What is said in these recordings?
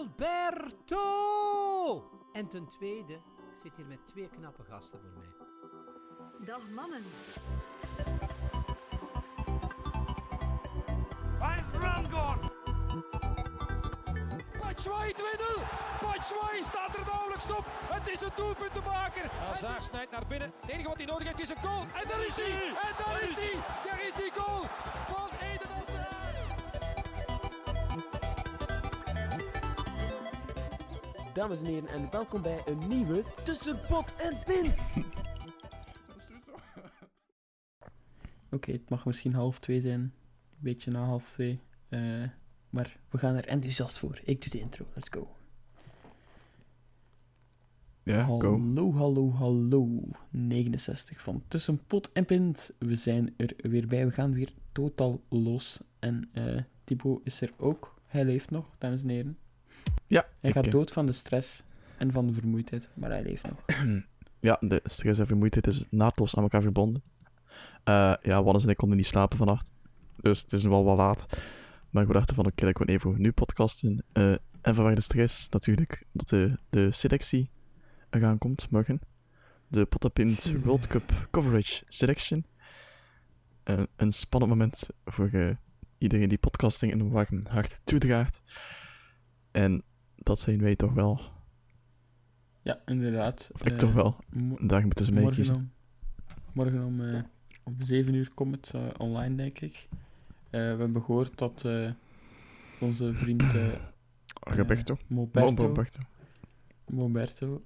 Alberto! En ten tweede, ik zit hier met twee knappe gasten voor mij. Dag mannen. Waar is Rangor? Batshuayi 2-0. Batshuayi staat er nauwelijks op. Het is een doelpuntenmaker. Hazard snijdt naar binnen. Het enige wat hij nodig heeft is een goal. En daar is hij. En daar is hij. Daar is die goal van Dames en heren, en welkom bij een nieuwe Tussen Pot en Pin. Oké, het mag misschien half twee zijn. Een beetje na half twee. Eh, maar we gaan er enthousiast voor. Ik doe de intro. Let's go. Ja, go. hallo, hallo, hallo. 69 van Tussen Pot en Pint. We zijn er weer bij. We gaan weer totaal los. En eh Thibaut is er ook. Hij leeft nog, dames en heren. Ja, Hij ik, gaat eh, dood van de stress en van de vermoeidheid, maar hij leeft nog. Ja, de stress en vermoeidheid is naadloos aan elkaar verbonden. Eh, ja, Wannes en ik konden niet slapen vannacht. Dus het is wel wat laat. Maar we dachten van, oké, ik wil even nu podcasten. Eh, en vanwege de stress natuurlijk, dat de, de selectie eraan komt morgen. De Potapint World Cup Coverage Selection. Een spannend moment voor iedereen die podcasting een warm hart toedraagt. En dat zijn wij toch wel. Ja, inderdaad. Of ik Eh, toch wel. Daar moeten ze mee morgen kiezen. om, morgen om, eh, om 7 uur komt het eh, online, denk ik. We hebben gehoord dat onze vriend eh, Roberto. Moberto, Roberto. Moberto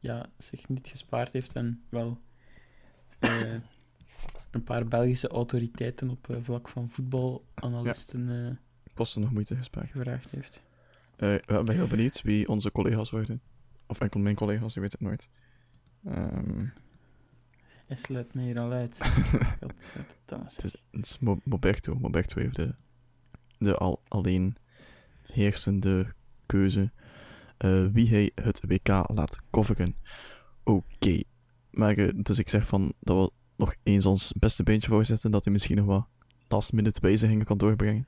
ja, zich niet gespaard heeft en wel een paar Belgische autoriteiten op vlak van voetbalanalisten Kosten nog moeite gespaard. gevraagd heeft. Eh, ik ben heel benieuwd wie onze collega's worden. Of enkel mijn collega's, je weet het nooit. Ehm, Hij sluit me hier al uit. Het, is, het is Mo- Moberto. Moberto heeft de, de al, alleen heersende keuze eh, wie hij het WK laat coveren. Oké. Maar, eh, dus ik zeg van dat we nog eens ons beste beentje voorzetten, dat hij misschien nog wat last minute wijzigingen kan doorbrengen.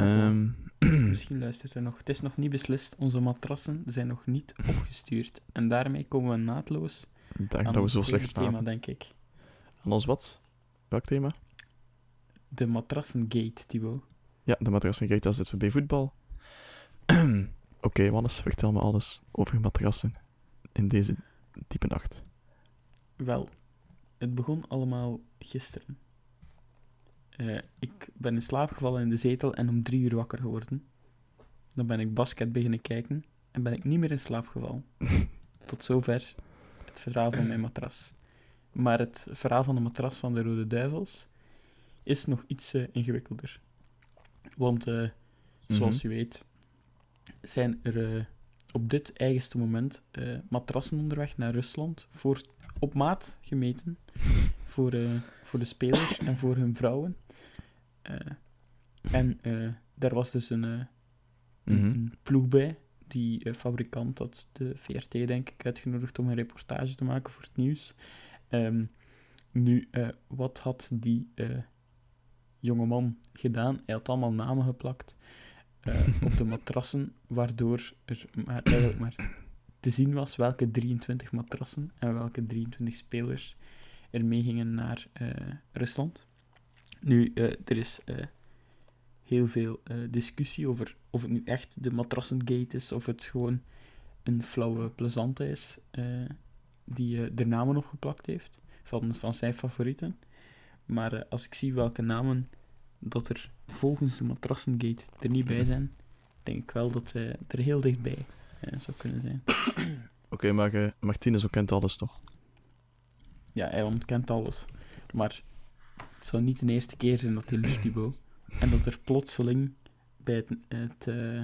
Ehm, Misschien luistert hij nog. Het is nog niet beslist. Onze matrassen zijn nog niet opgestuurd. En daarmee komen we naadloos Dank aan dat we zo slecht staan. thema, denk ik. Aan ons wat? Welk thema? De matrassengate, Thibaut. Ja, de matrassengate, daar zitten we bij voetbal. Oké, Wannes, vertel me alles over matrassen in deze diepe nacht. Wel, het begon allemaal gisteren. Eh, ik ben in slaap gevallen in de zetel en om drie uur wakker geworden. Dan ben ik basket beginnen kijken en ben ik niet meer in slaap gevallen. Tot zover het verhaal van mijn matras. Maar het verhaal van de matras van de Rode Duivels is nog iets eh, ingewikkelder. Want, eh, zoals Mhm. u weet, zijn er op dit eigenste moment matrassen onderweg naar Rusland voor op maat gemeten voor, voor de spelers en voor hun vrouwen. Eh, en eh, daar was dus een, eh, Mhm. een ploeg bij. Die fabrikant had de VRT, denk ik, uitgenodigd om een reportage te maken voor het nieuws. Ehm, nu, wat had die eh jongeman gedaan? Hij had allemaal namen geplakt op de matrassen, waardoor er maar, eigenlijk maar te zien was welke 23 matrassen en welke 23 spelers er mee gingen naar Rusland. Nu, eh, er is eh, heel veel eh, discussie over of het nu echt de matrassengate is of het gewoon een flauwe plezante is die de namen opgeplakt heeft van, van zijn favorieten. Maar als ik zie welke namen dat er volgens de matrassengate er niet bij zijn, denk ik wel dat eh, er heel dichtbij zou kunnen zijn. Oké, maar eh, Martinez ook kent alles toch? Ja, hij ontkent alles. Maar het zou niet de eerste keer zijn dat hij Thibaut. En dat er plotseling bij het, het, eh,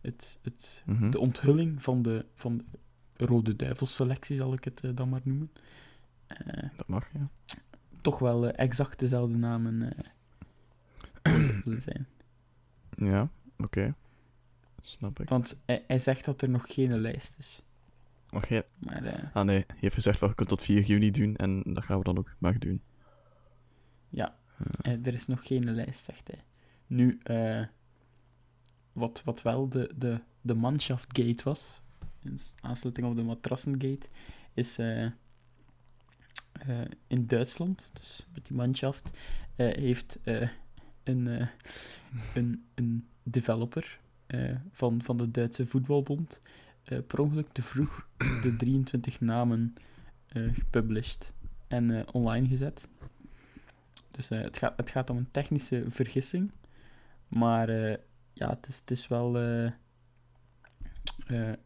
het, het, Mhm. de onthulling van de, van de Rode Duivelsselectie, zal ik het eh, dan maar noemen, eh, Dat mag, ja. toch wel exact dezelfde namen zijn. Ja, oké. Snap ik. Want hij, hij zegt dat er nog geen lijst is. Mag jij... Maar Ah nee, je heeft gezegd van je kunt tot 4 juni doen en dat gaan we dan ook maar doen. Ja, eh, er is nog geen lijst, zegt hij. Nu, eh, wat, wat wel de, de, de Mannschaftgate was, in aansluiting op de Matrassengate, is eh, in Duitsland, dus met die Mannschaft, heeft eh, een, een, een developer van, van de Duitse voetbalbond per ongeluk te vroeg de 23 namen gepublished en online gezet. Dus eh, het, gaat, het gaat om een technische vergissing. Maar eh, ja, het is, het is wel eh,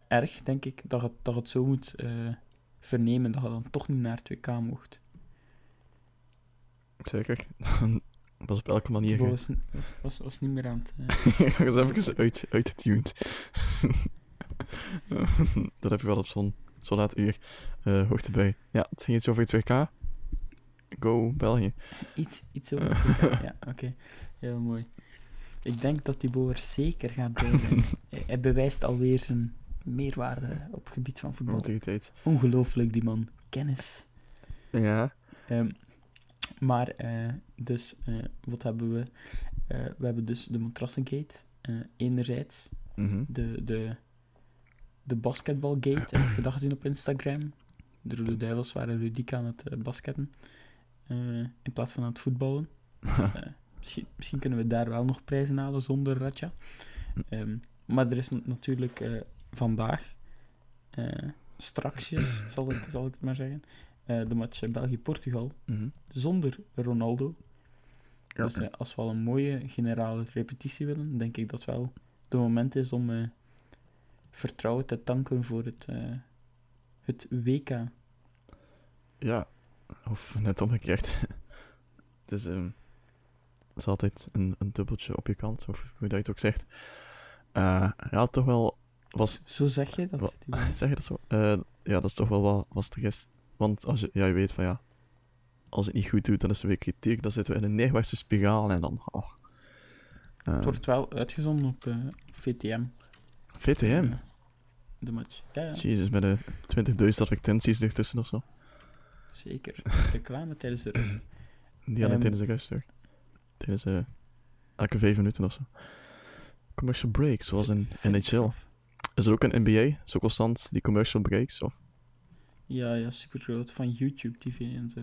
erg, denk ik, dat het, dat het zo moet vernemen dat je dan toch niet naar 2K mocht. Zeker. dat is op elke manier. Ge- was, was, was, was niet meer aan het... Ik eens even uit, uitgetuned. dat heb je wel op zo'n zo laat uur hoogte bij. Ja, het ging iets over 2K. Go België. iets, iets over 2K. ja, oké. Heel mooi. Ik denk dat Thibaut er zeker gaat zijn. hij, bewijst alweer zijn meerwaarde op het gebied van voetbal. Ongelooflijk, die man. Kennis. Ja. Ehm, maar, eh, dus, eh, wat hebben we? Eh, we hebben dus de Matrassengate. enerzijds Mhm. de, de, de basketbalgate, heb je dat gezien op Instagram? De Rode Duivels waren ludiek aan het basketten. Eh, in plaats van aan het voetballen. Dus, eh, misschien, misschien kunnen we daar wel nog prijzen halen zonder Ratja. Ehm, maar er is natuurlijk eh, vandaag, straksjes, zal ik, zal ik het maar zeggen, de match België-Portugal Mhm. zonder Ronaldo. Ja. Dus als we al een mooie generale repetitie willen, denk ik dat wel het moment is om vertrouwen te tanken voor het, het WK. Ja, of net omgekeerd. het, is, ehm, het is altijd een, een dubbeltje op je kant, of hoe dat je het ook zegt. Eh, ja, toch wel was... Zo zeg je dat? Zeg je dat zo? Eh, ja, dat is toch wel wat lastig is. Want als je, ja, je weet van ja, als het niet goed doet, dan is er weer kritiek. Dan zitten we in een neerwaartse spiraal en dan... Oh. Eh, Het wordt wel uitgezonden op eh, VTM. VTM? eh, de match. Ja, ja, Jezus, met de 20.000 advertenties ertussen of zo. Zeker. Reclame tijdens de rust. Die alleen Ehm, tijdens de rust, hoor. Tijdens eh, elke vijf minuten of zo. Commercial breaks, zoals in NHL. Is er ook een NBA, zo constant, die commercial breaks? Of? Ja, ja, super groot. Van YouTube TV en zo.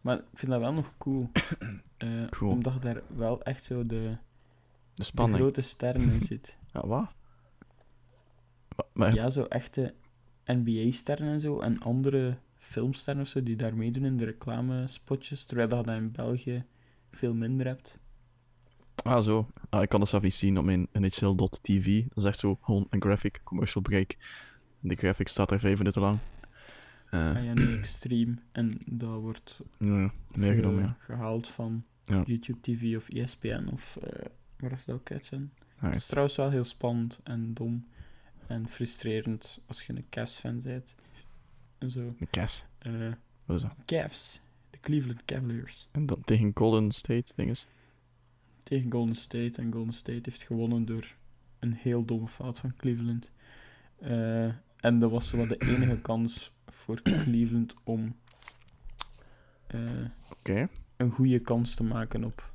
Maar ik vind dat wel nog cool. Cool. Omdat daar wel echt zo de, De de spanning. grote sterren in zit. Ja, wat? Maar, maar Ja, zo echte NBA-sterren en zo. En andere filmsterren of zo die daar meedoen in de reclamespotjes. Terwijl dat je dat in België veel minder hebt. Ah, zo. Ah, ik kan dat zelf niet zien op mijn NHL.tv. Dat is echt zo gewoon een graphic, commercial break. Die graphic staat er vijf minuten lang. Eh Ah ja, nu extreme. En dat wordt ja, meegenomen, ja. gehaald van Ja. YouTube TV of ESPN of uh, waar is dat ook uit zijn. Het is trouwens wel heel spannend en dom en frustrerend als je een Cavs-fan bent. En zo. De Cas. eh Wat is dat? Cavs, de Cleveland Cavaliers. En dan tegen Golden State, dinges. tegen Golden State. En Golden State heeft gewonnen door een heel domme fout van Cleveland. Eh, en dat was wel de enige kans voor Cleveland om eh, een goede kans te maken op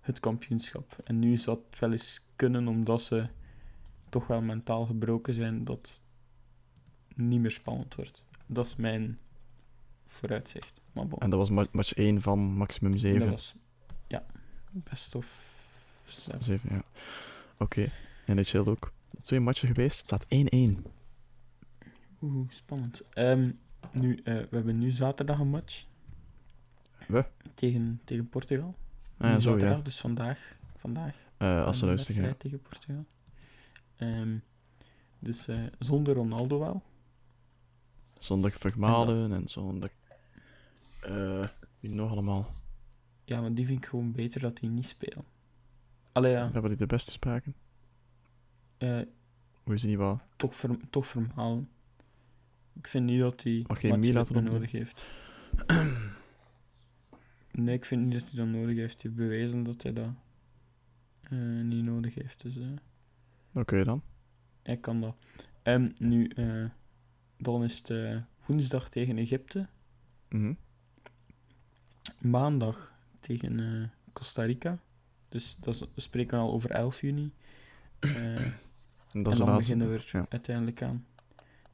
het kampioenschap. En nu zou het wel eens kunnen, omdat ze toch wel mentaal gebroken zijn, dat niet meer spannend wordt. Dat is mijn vooruitzicht. Maar bon, En dat was ma- match 1 van maximum 7. dat was ja, best of zes. 7, ja. Oké. NHL ook. Twee matchen geweest. Staat 1-1. Oeh, spannend. Ehm, nu, eh, we hebben nu zaterdag een match. We? Tegen, tegen Portugal. Ah, ja, zo, zaterdag, ja. dus vandaag. vandaag Eh, als ze een luisteren, ja. tegen Portugal. Ehm, dus eh, zonder Ronaldo wel. Zonder Vermalen en zonder... eh wie nog allemaal? Ja, maar die vind ik gewoon beter dat hij niet speelt. Allee ja, We hebben die de beste spraken. eh, Hoe is die niet waar? toch, ver, toch vermalen. Ik vind niet dat hij Mag je laten matchritme opnemen? nodig heeft. nee, ik vind niet dat hij dat nodig heeft. Hij heeft bewezen dat hij dat eh, niet nodig heeft. Dus eh, Oké dan. hij kan dat. En nu, eh, dan is het eh, woensdag tegen Egypte. Mhm. Maandag tegen eh, Costa Rica. Dus dat is, we spreken al over 11 juni. Eh, En en de dan beginnen we er Ja. uiteindelijk aan.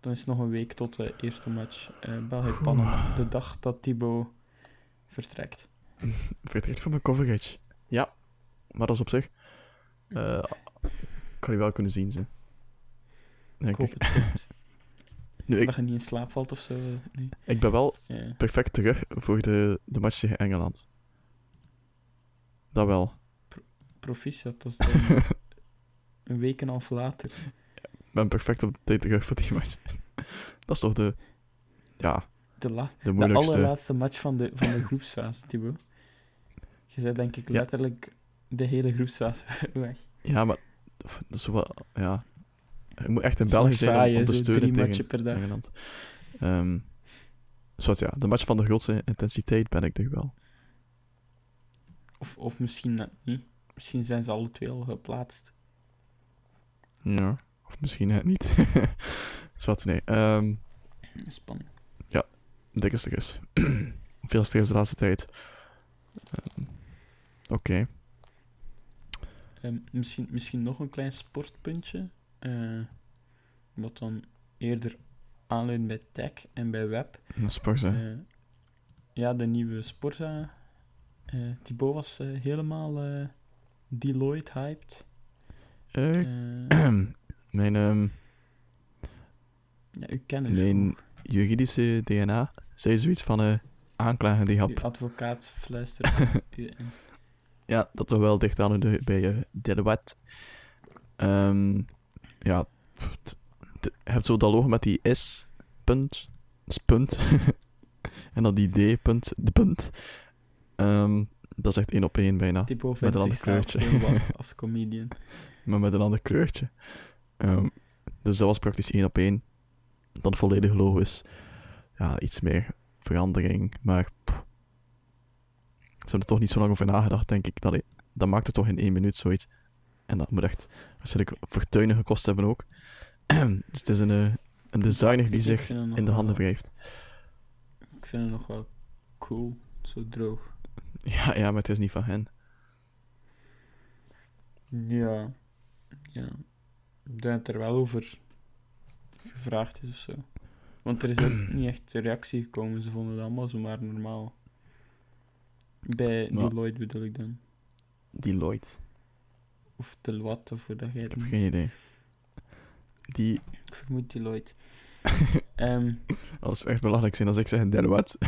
Dan is het nog een week tot de eerste match. eh België-Panama. De dag dat Thibaut vertrekt. Vertrekt van mijn coverage. Ja, maar dat is op zich. kan je wel kunnen zien, ze. Ik Denk hoop ik. Nu, ik, Dat je niet in slaap valt of zo. Nee. ik ben wel Ja. perfect terug voor de, de match tegen Engeland. Dat wel. Proficiat, dat dan een week en een half later. Ik ben perfect op tijd terug voor die match. dat is toch de. Ja, De, la de de allerlaatste match van de, van de groepsfase, Thibaut. Je zei denk ik Ja. letterlijk de hele groepsfase weg. Ja, maar. Dat is wel. Ja. Je moet echt is België zijn om, om te steunen drie tegen per dag. Engeland. Wat, ja, de match van de grootste intensiteit ben ik toch wel. Of, of misschien net niet. Misschien zijn ze alle twee al geplaatst. Ja. Of misschien net niet. wat, nee. Ehm Spannend. dikke stress. Veel stress de laatste tijd. Ehm, Oké. Ehm, misschien, misschien nog een klein sportpuntje. Eh, wat dan eerder aanleunt bij tech en bij web. Eh, ja, de nieuwe Sporza. eh Thibaut was helemaal Deloitte hyped. Mijn ehm, ja, u kent Mijn- juridische DNA zei zoiets van aanklagen die hap. advocaat fluistert. Ja, dat er wel dicht aan de, bij uh, Deloitte. Ehm ja, je hebt zo dat logo met die S, punt, spunt, en dan die D, punt, de punt. Ehm, dat is echt één op één bijna, Met een ander kleurtje. als comedian. maar met een ander kleurtje. Ehm, dus dat was praktisch één op één. Dan het volledige logo is ja, iets meer verandering, maar pff, ze hebben er toch niet zo lang over nagedacht, denk ik. Dat, dat maakt het toch in één minuut zoiets. En dat moet echt waarschijnlijk fortuinen gekost hebben ook. dus het is een, eh, een designer die zich in de handen wrijft. Ik vind het nog wel cool, zo droog. Ja, ja, maar het is niet van hen. Ja. Ja. Ik denk dat er wel over gevraagd is of zo. Want er is ook niet echt reactie gekomen. Ze vonden het allemaal zomaar normaal. Bij Maar- Deloitte bedoel ik dan. Deloitte. Of Deloitte, of hoe dat jij Ik heb geen idee. Die, Ik vermoed Deloitte. Ehm, als we echt belangrijk zijn als ik zeg Deloitte.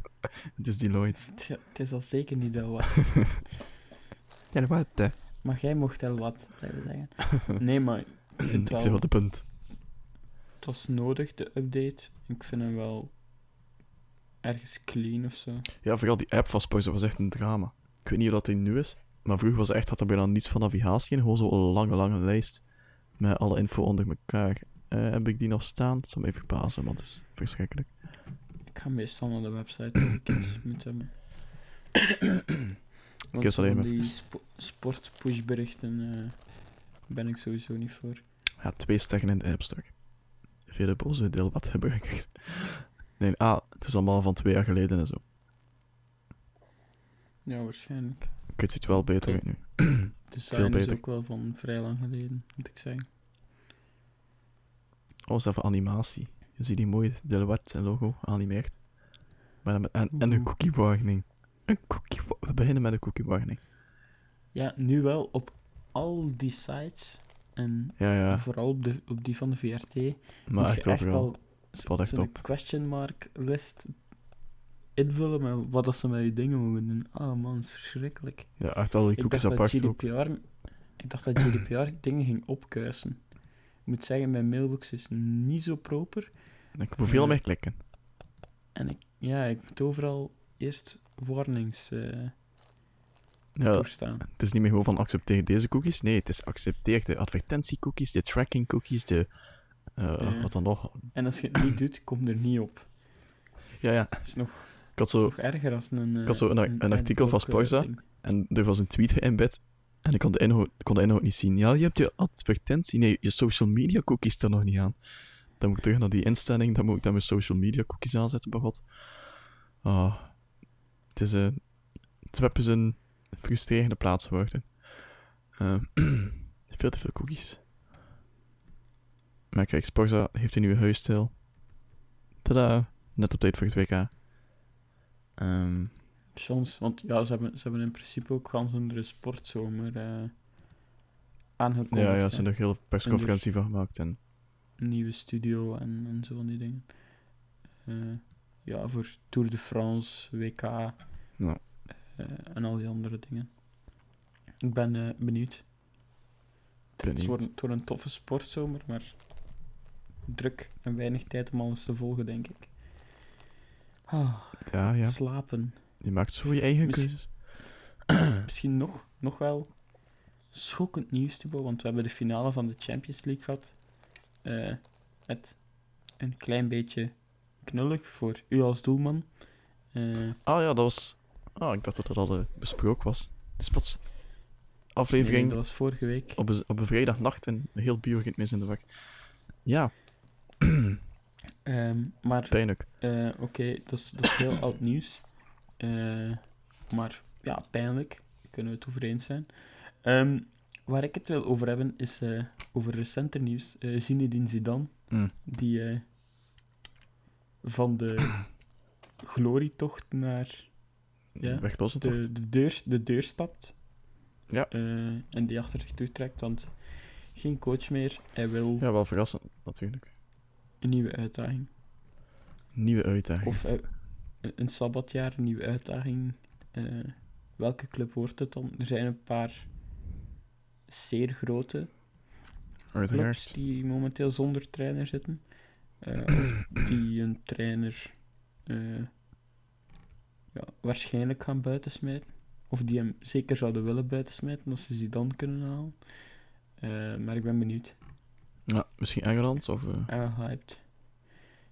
het is Deloitte. tja, het is al zeker niet Deloitte. Deloitte. Maar jij mocht Deloitte blijven zeggen. Nee, maar ik vind Ik wel... zeg wel de punt. Het was nodig, de update. Ik vind hem wel ergens clean of zo. Ja, vooral die app van Spoiler was echt een drama. Ik weet niet of dat die nu is, maar vroeger was echt, had er bijna niets van navigatie in. Gewoon zo'n lange, lange lijst met alle info onder elkaar. Eh, heb ik die nog staan? Het zou me even verbazen, want het is verschrikkelijk. Ik ga meestal naar de website ik moet hebben. Want is alleen maar die even- spo sportpushberichten eh ben ik sowieso niet voor. Ja, twee sterren in de App Store. Vele boze deel wat gebruikers. Nee, ah, het is allemaal van twee jaar geleden en zo. Ja, waarschijnlijk. Weet het wel beter nu. De design is ook wel van vrij lang geleden, moet ik zeggen. Oh, voor animatie? Je ziet die mooie Deloitte logo animeerd. Maar dan met, en, en een Oeh. cookie warning. Een cookie We beginnen met een cookie warning. Ja, nu wel op al die sites en Ja, ja. vooral op, de, op die van de VRT. Maar echt overal. al valt echt op. question mark list invullen met wat dat ze met je dingen mogen doen. Oh man, is verschrikkelijk. Ja, echt al die Ik cookies dacht, dat apart. GDPR, ik dacht dat GDPR dingen ging opkuisen. Ik moet zeggen, mijn mailbox is niet zo proper. Ik moet veel Ja. meer klikken. En ik, ja, ik moet overal eerst warnings eh Ja, doorstaan. het is niet meer gewoon van accepteer deze cookies. Nee, het is accepteer de advertentiecookies, de tracking cookies, de... eh. Wat dan nog? En als je het niet doet, komt er niet op. Ja, ja. Het is nog, had zo... erger als een... eh, Ik had zo een- een artikel van adblock, eh. En er was een tweet geëmbed. En ik kon de, inhoud, kon de inhoud niet zien. Ja, je hebt je advertentie. Nee, je social media cookies er nog niet aan. Dan moet ik terug naar die instelling. Dan moet ik dan mijn social media cookies aanzetten, bij god. Ah. Het is een... Het web is een frustrerende plaats geworden. Eh, Veel te veel cookies. Maar kijk, Sporza heeft een nieuwe huisstijl. Tada! Net op tijd voor het WK. Ehm, Soms, want ja, ze hebben, ze hebben in principe ook gans een sportzomer eh aangekondigd. ja, ja, ze hebben er heel persconferentie van gemaakt. En Een nieuwe studio en, en zo van die dingen. Eh, ja, voor Tour de France, WK eh, en al die andere dingen. Ik ben benieuwd. Het Benieuwd. wordt, het wordt een toffe sportzomer, maar druk en weinig tijd om alles te volgen, denk ik. Ah, ja, ja, Slapen. je maakt zo je eigen keuzes. Misschien nog, nog wel schokkend nieuws, Thibaut, want we hebben de finale van de Champions League gehad. eh, met een klein beetje knullig voor u als doelman. Eh, Ah ja, dat was... Ah, ik dacht dat dat al eh, besproken was. Het is nee, aflevering dat was vorige week. op, een, op een vrijdagnacht en heel bio begint mis in de weg. Ja, Ehm, maar pijnlijk. eh, oké, dat, is, dat is heel oud nieuws. Eh, maar ja, pijnlijk. Daar kunnen we het over eens zijn. Ehm, waar ik het wil over hebben, is eh, over recenter nieuws. Eh Zinedine Zidane. Mm. die van de glorietocht naar Ja, de, de, deur, de deur stapt. Ja. En die achter zich toetrekt, want geen coach meer. Hij wil Ja, wel verrassend, natuurlijk. Een nieuwe uitdaging. Nieuwe uitdaging. Of eh, een- een sabbatjaar, een nieuwe uitdaging. Eh, welke club wordt het dan? Er zijn een paar zeer grote clubs die momenteel zonder trainer zitten. Eh, of die een trainer ja, waarschijnlijk gaan buitensmijten. Of die hem zeker zouden willen buitensmijten als ze die dan kunnen halen. Maar ik ben benieuwd. Misschien Engeland of... eh, Ja, hyped.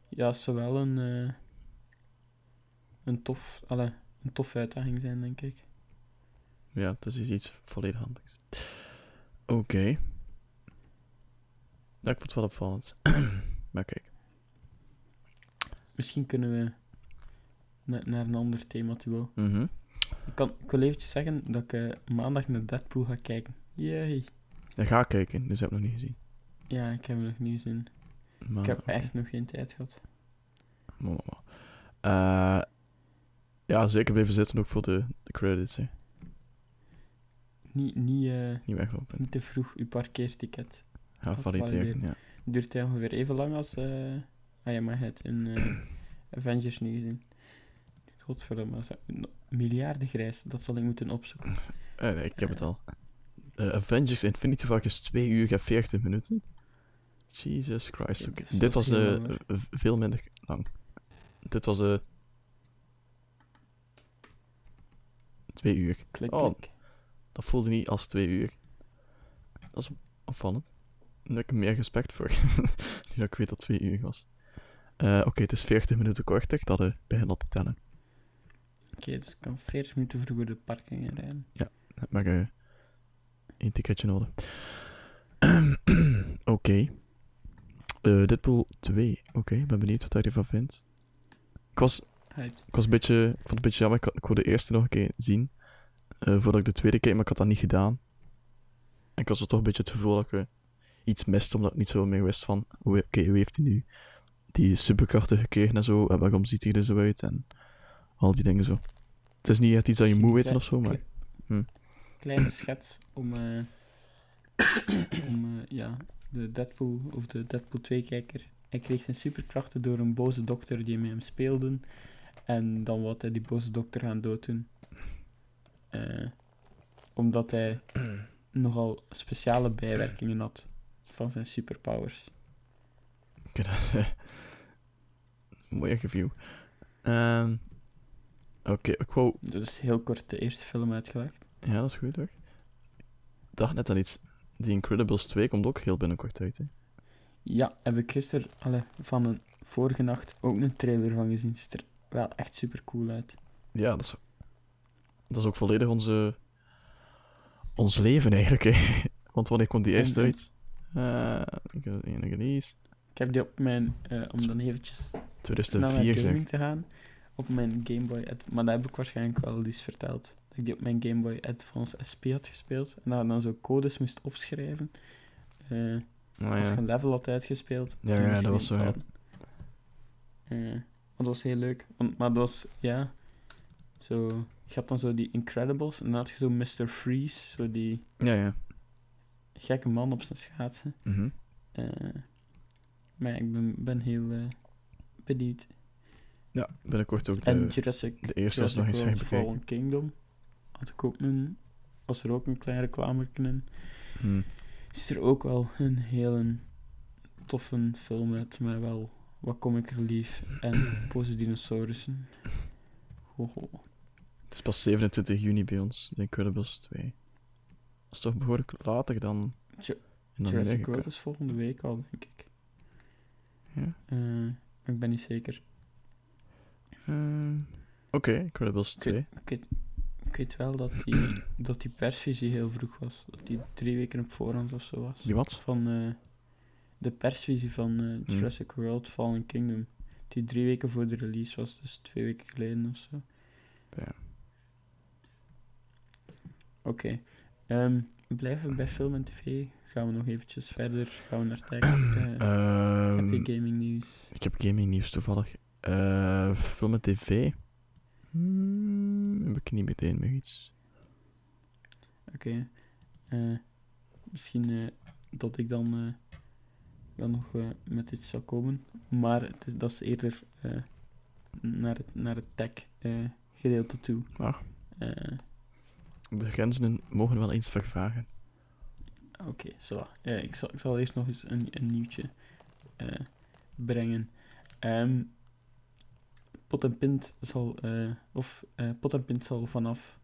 Ja, het zou wel een, eh, een, tof, alle, een tof uitdaging zijn, denk ik. Ja, dat is iets volledig handigs. Oké. Ja, ik vond het wel opvallend. maar kijk. Misschien kunnen we na- naar een ander thema toe. Mhm. Ik, kan, ik wil eventjes zeggen dat ik eh, maandag naar Deadpool ga kijken. Yay. Ja, ga kijken, dus heb ik nog niet gezien. Ja, ik heb hem nog niet gezien. Maar, Ik heb echt nog geen tijd gehad. maar, maar, maar. Eh, ja, zeker blijven zitten ook voor de, de credits, hè. Niet, niet, eh, Niet weglopen. niet te vroeg uw parkeerticket. Ja, valideren, ja. Duurt hij ongeveer even lang als... eh ah ja, maar het in Avengers niet gezien. Godverdomme, miljarden grijs, dat zal ik moeten opzoeken. Nee, ik heb het al. Avengers Infinity War is 2 uur en 40 minuten. Jesus Christ. Ja, Dit was v- veel minder lang. Dit was eh 2 uur. Klik, Oh. klik. Dat voelde niet als 2 uur. Dat is opvallend. Nu heb ik er meer respect voor. nu dat ik weet dat het 2 uur was. Eh, Oké, het is 40 minuten korter. Dat eh begint al te tellen. Oké, dus ik kan 40 minuten vroeger de parking inrijden. Maar eh één ticketje nodig. Oké. Eh, Deadpool 2. Oké, ik ben benieuwd wat hij ervan vindt. Ik was, ik was een beetje... Ik vond het een beetje jammer. Ik, had- ik wilde de eerste nog een keer zien. eh, voordat ik de tweede keek, maar ik had dat niet gedaan. En ik had zo toch een beetje het gevoel dat ik eh, iets miste, omdat ik niet zo meer wist van... hoe- Oké, hoe heeft hij nu die superkrachten gekregen en zo? En waarom ziet hij er zo uit? En al die dingen zo. Het is niet echt iets dat je moet weten of zo, maar... Hm. Kleine schets om, om ja, de Deadpool of de Deadpool 2-kijker. Hij kreeg zijn superkrachten door een boze dokter die met hem speelde. En dan wat hij die boze dokter gaan dooddoen. Eh, omdat hij nogal speciale bijwerkingen had van zijn superpowers. Oké, dat is een mooie review. Oké, ik wou... Dus heel kort de eerste film uitgelegd. Ja, dat is goed hoor. Ik dacht net aan iets. The Incredibles 2 komt ook heel binnenkort uit, hè. Ja, heb ik gisteren van een vorige nacht ook een trailer van gezien. Ziet er wel echt super cool uit. Ja, dat is... Dat is ook volledig onze... Ons leven eigenlijk, hè. Want wanneer komt die eerst en- uit? Eh, ik heb een release. Ik heb die op mijn, eh, om dan eventjes snel naar 2004 zeg. gaming te gaan, op mijn Game Boy. Maar dat heb ik waarschijnlijk wel eens verteld. Ik die op mijn Game Boy Advance SP had gespeeld. En je dan zo codes moest opschrijven. eh, Oh, als je ja. een level had uitgespeeld. Ja, ja, dat was zo, ja. Eh, dat was heel leuk. Want, maar dat was, ja... Zo... Je had dan zo die Incredibles. En dan had je zo Mr. Freeze. Zo die Ja, ja. gekke man op zijn schaatsen. Mhm. Eh, maar ja, ik ben, ben heel benieuwd. Ja, binnenkort ook de, en Jurassic, de eerste was nog eens Jurassic World. Fallen Kingdom had ik ook een, was er ook een klein reclame in. Hm. Is er ook wel een hele toffe film uit, met wel wat comic relief en boze dinosaurussen. Ho, ho. Het is pas 27 juni bij ons, The Incredibles 2. Dat is toch behoorlijk later dan in Jurassic. World is volgende week al, denk ik. Ja? Eh, maar ik ben niet zeker. Eh, Oké, Incredibles Ik 2. weet, ik, weet, ik weet wel dat die, dat die persvisie heel vroeg was. Dat die drie weken op voorhand of zo was. Die wat? Van eh, de persvisie van eh, Jurassic World Fallen Kingdom. Die drie weken voor de release was, dus twee weken geleden of zo. Ja. Oké. Ehm, blijven we bij film en tv? Gaan we nog eventjes verder? Gaan we naar tech? Eh, Ehm, heb je gaming nieuws? ik heb gaming nieuws toevallig. Film en tv? Hmm, heb ik niet meteen meer iets. Oké. Eh, misschien eh, dat ik dan, eh, dan nog met iets zou komen. Maar het is, dat is eerder naar, het, naar het tech eh, gedeelte toe. Ah. De grenzen mogen wel eens vervagen. Oké, zo. Eh, ik, zal, ik zal eerst nog eens een, een nieuwtje brengen. Ehm, Pot en Pint zal, eh, of eh, Pot en Pint zal vanaf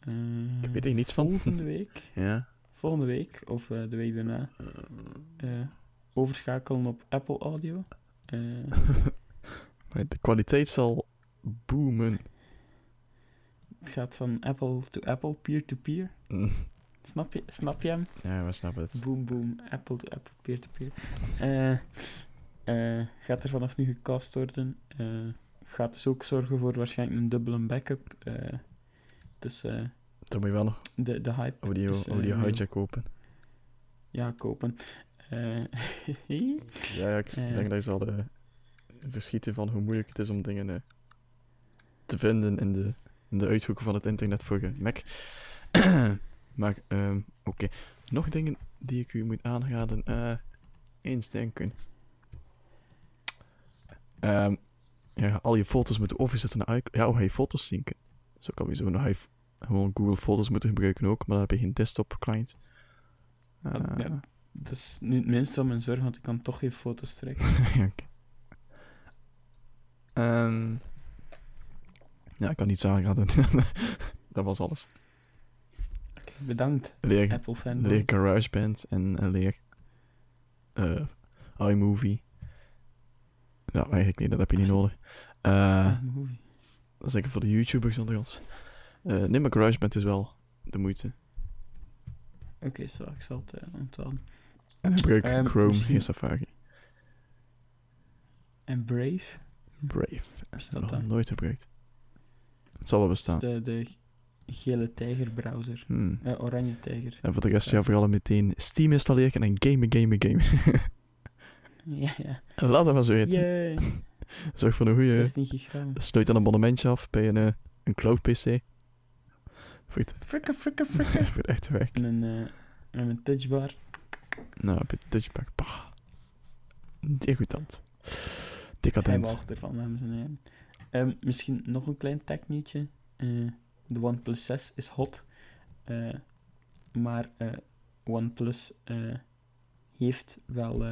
eh, Ik weet er niets van. volgende week, Ja. volgende week of de week daarna overschakelen op Apple Audio. Maar de kwaliteit zal boomen. het gaat van Apple to Apple, peer-to-peer. Mm. Snap je, snap je hem? Ja, we snappen het. Boom, boom, Apple to Apple, peer-to-peer. Eh, eh, gaat er vanaf nu gecast worden. Eh, gaat dus ook zorgen voor waarschijnlijk een dubbele backup. eh dus Dan moet je wel nog de, de hype audio, is, eh, audio real. hijack open. ja, kopen. Ja, ik denk dat je zal verschieten van hoe moeilijk het is om dingen te vinden in de, in de uithoeken van het internet voor je Mac. maar, ehm, oké. Nog dingen die ik u moet aanraden. eh eens denken. Ehm, ja, al je foto's moeten overzetten naar iCloud. Ja, hoe ga je foto's zinken? Zo kan je zo nog even gewoon Google Foto's moeten gebruiken ook, maar dan heb je geen desktop client. Ja, Eh, ja. dat is nu het minste van mijn zorg, want ik kan toch geen foto's trekken. ja. Ehm, ja, ik kan niets aanraden. dat was alles. Oké, bedankt, Leer, Apple fanboy. leer GarageBand en leer eh, iMovie. Nou, eigenlijk niet, dat heb je niet nodig. Eh, Ah, dat is zeker voor de YouTubers onder ons. Eh nee, maar GarageBand is wel de moeite. Oké, zo, ik zal het eh, onthouden. En gebruik Ehm, Chrome, misschien- geen Safari. En Brave, Brave. Nog dat? nooit gebruikt. Het zal wel is bestaan. de, de gele tijger browser. Hmm. Oranje tijger. En voor de rest, Ja. ja, vooral meteen Steam installeren en gamen, gamen, gamen. Ja, ja. Laat dat maar zo weten. Yay. Zorg voor een goede... 16 gigram. Sluit dan een abonnementje af bij een, eh, een cloud PC. Voor het, Frikker, frikker, frikker. voor het echte werk. En een, eh, en een touchbar. Nou, heb je touchback. Bah. Degoutant. Decadent. wacht ervan, dames en heren. Ehm, misschien nog een klein technietje. Eh, de OnePlus 6 is hot. Eh, maar OnePlus heeft wel,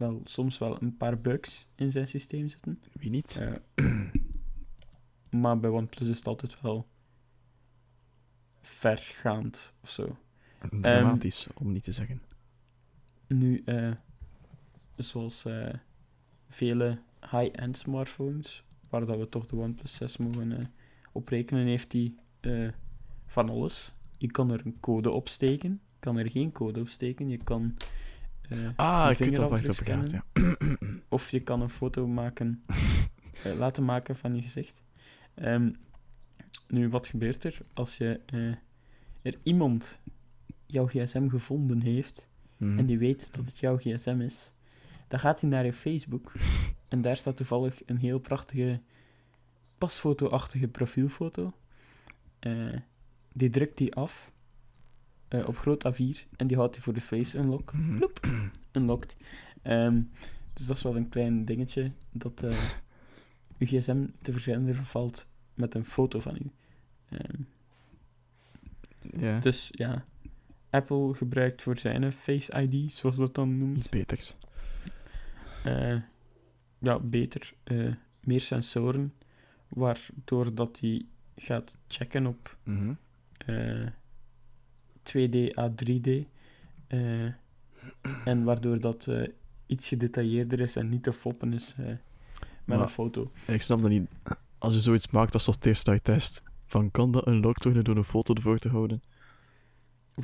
wel soms wel een paar bugs in zijn systeem zitten. Wie niet? Eh, maar bij OnePlus is het altijd wel vergaand of zo. Dramatisch, om niet te zeggen. Nu, eh, zoals eh, vele high-end smartphones, waar dat we toch de OnePlus 6 mogen oprekenen, heeft die van alles. Je kan er een code op steken, je kan er geen code op steken, je kan Ah, je ik weet al gaat, scannen. ja. of je kan een foto maken, eh, laten maken van je gezicht. Ehm, Nu, wat gebeurt er als je, eh, er iemand jouw gsm gevonden heeft Mhm. en die weet dat het jouw gsm is? Dan gaat hij naar je Facebook en daar staat toevallig een heel prachtige pasfoto-achtige profielfoto. Eh, die drukt hij af eh, op groot A4 en die houdt hij voor de face unlock. Mhm. Ploep, unlocked. Ehm, dus dat is wel een klein dingetje dat eh uw gsm te vergrenderen valt met een foto van u. Ja, dus ja, Apple gebruikt voor zijn Face ID, zoals dat dan noemt, iets beters. eh, ja, beter, meer sensoren, waardoor dat hij gaat checken op Mhm. 2D à 3D. eh, en waardoor dat eh, iets gedetailleerder is en niet te foppen is eh, met Maar- een foto. En ik snap dat niet. Als je zoiets maakt, dat is toch het eerste dat je test. Van, kan dat unlocked worden door een foto ervoor te houden?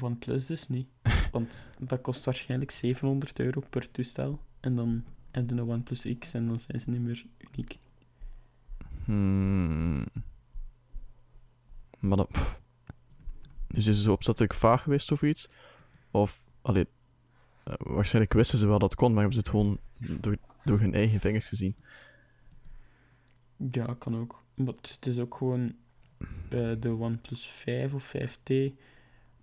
OnePlus dus niet. Want dat kost waarschijnlijk 700 euro per toestel. En dan heb je een OnePlus X en dan zijn ze niet meer uniek. Hmm. Maar pff. Dus is ze zo opzettelijk vaag geweest of iets? Of, allee... eh, waarschijnlijk wisten ze wel dat het kon, maar hebben ze het gewoon door, door hun eigen vingers gezien. Ja, kan ook. Maar het is ook gewoon eh, de OnePlus 5 of 5T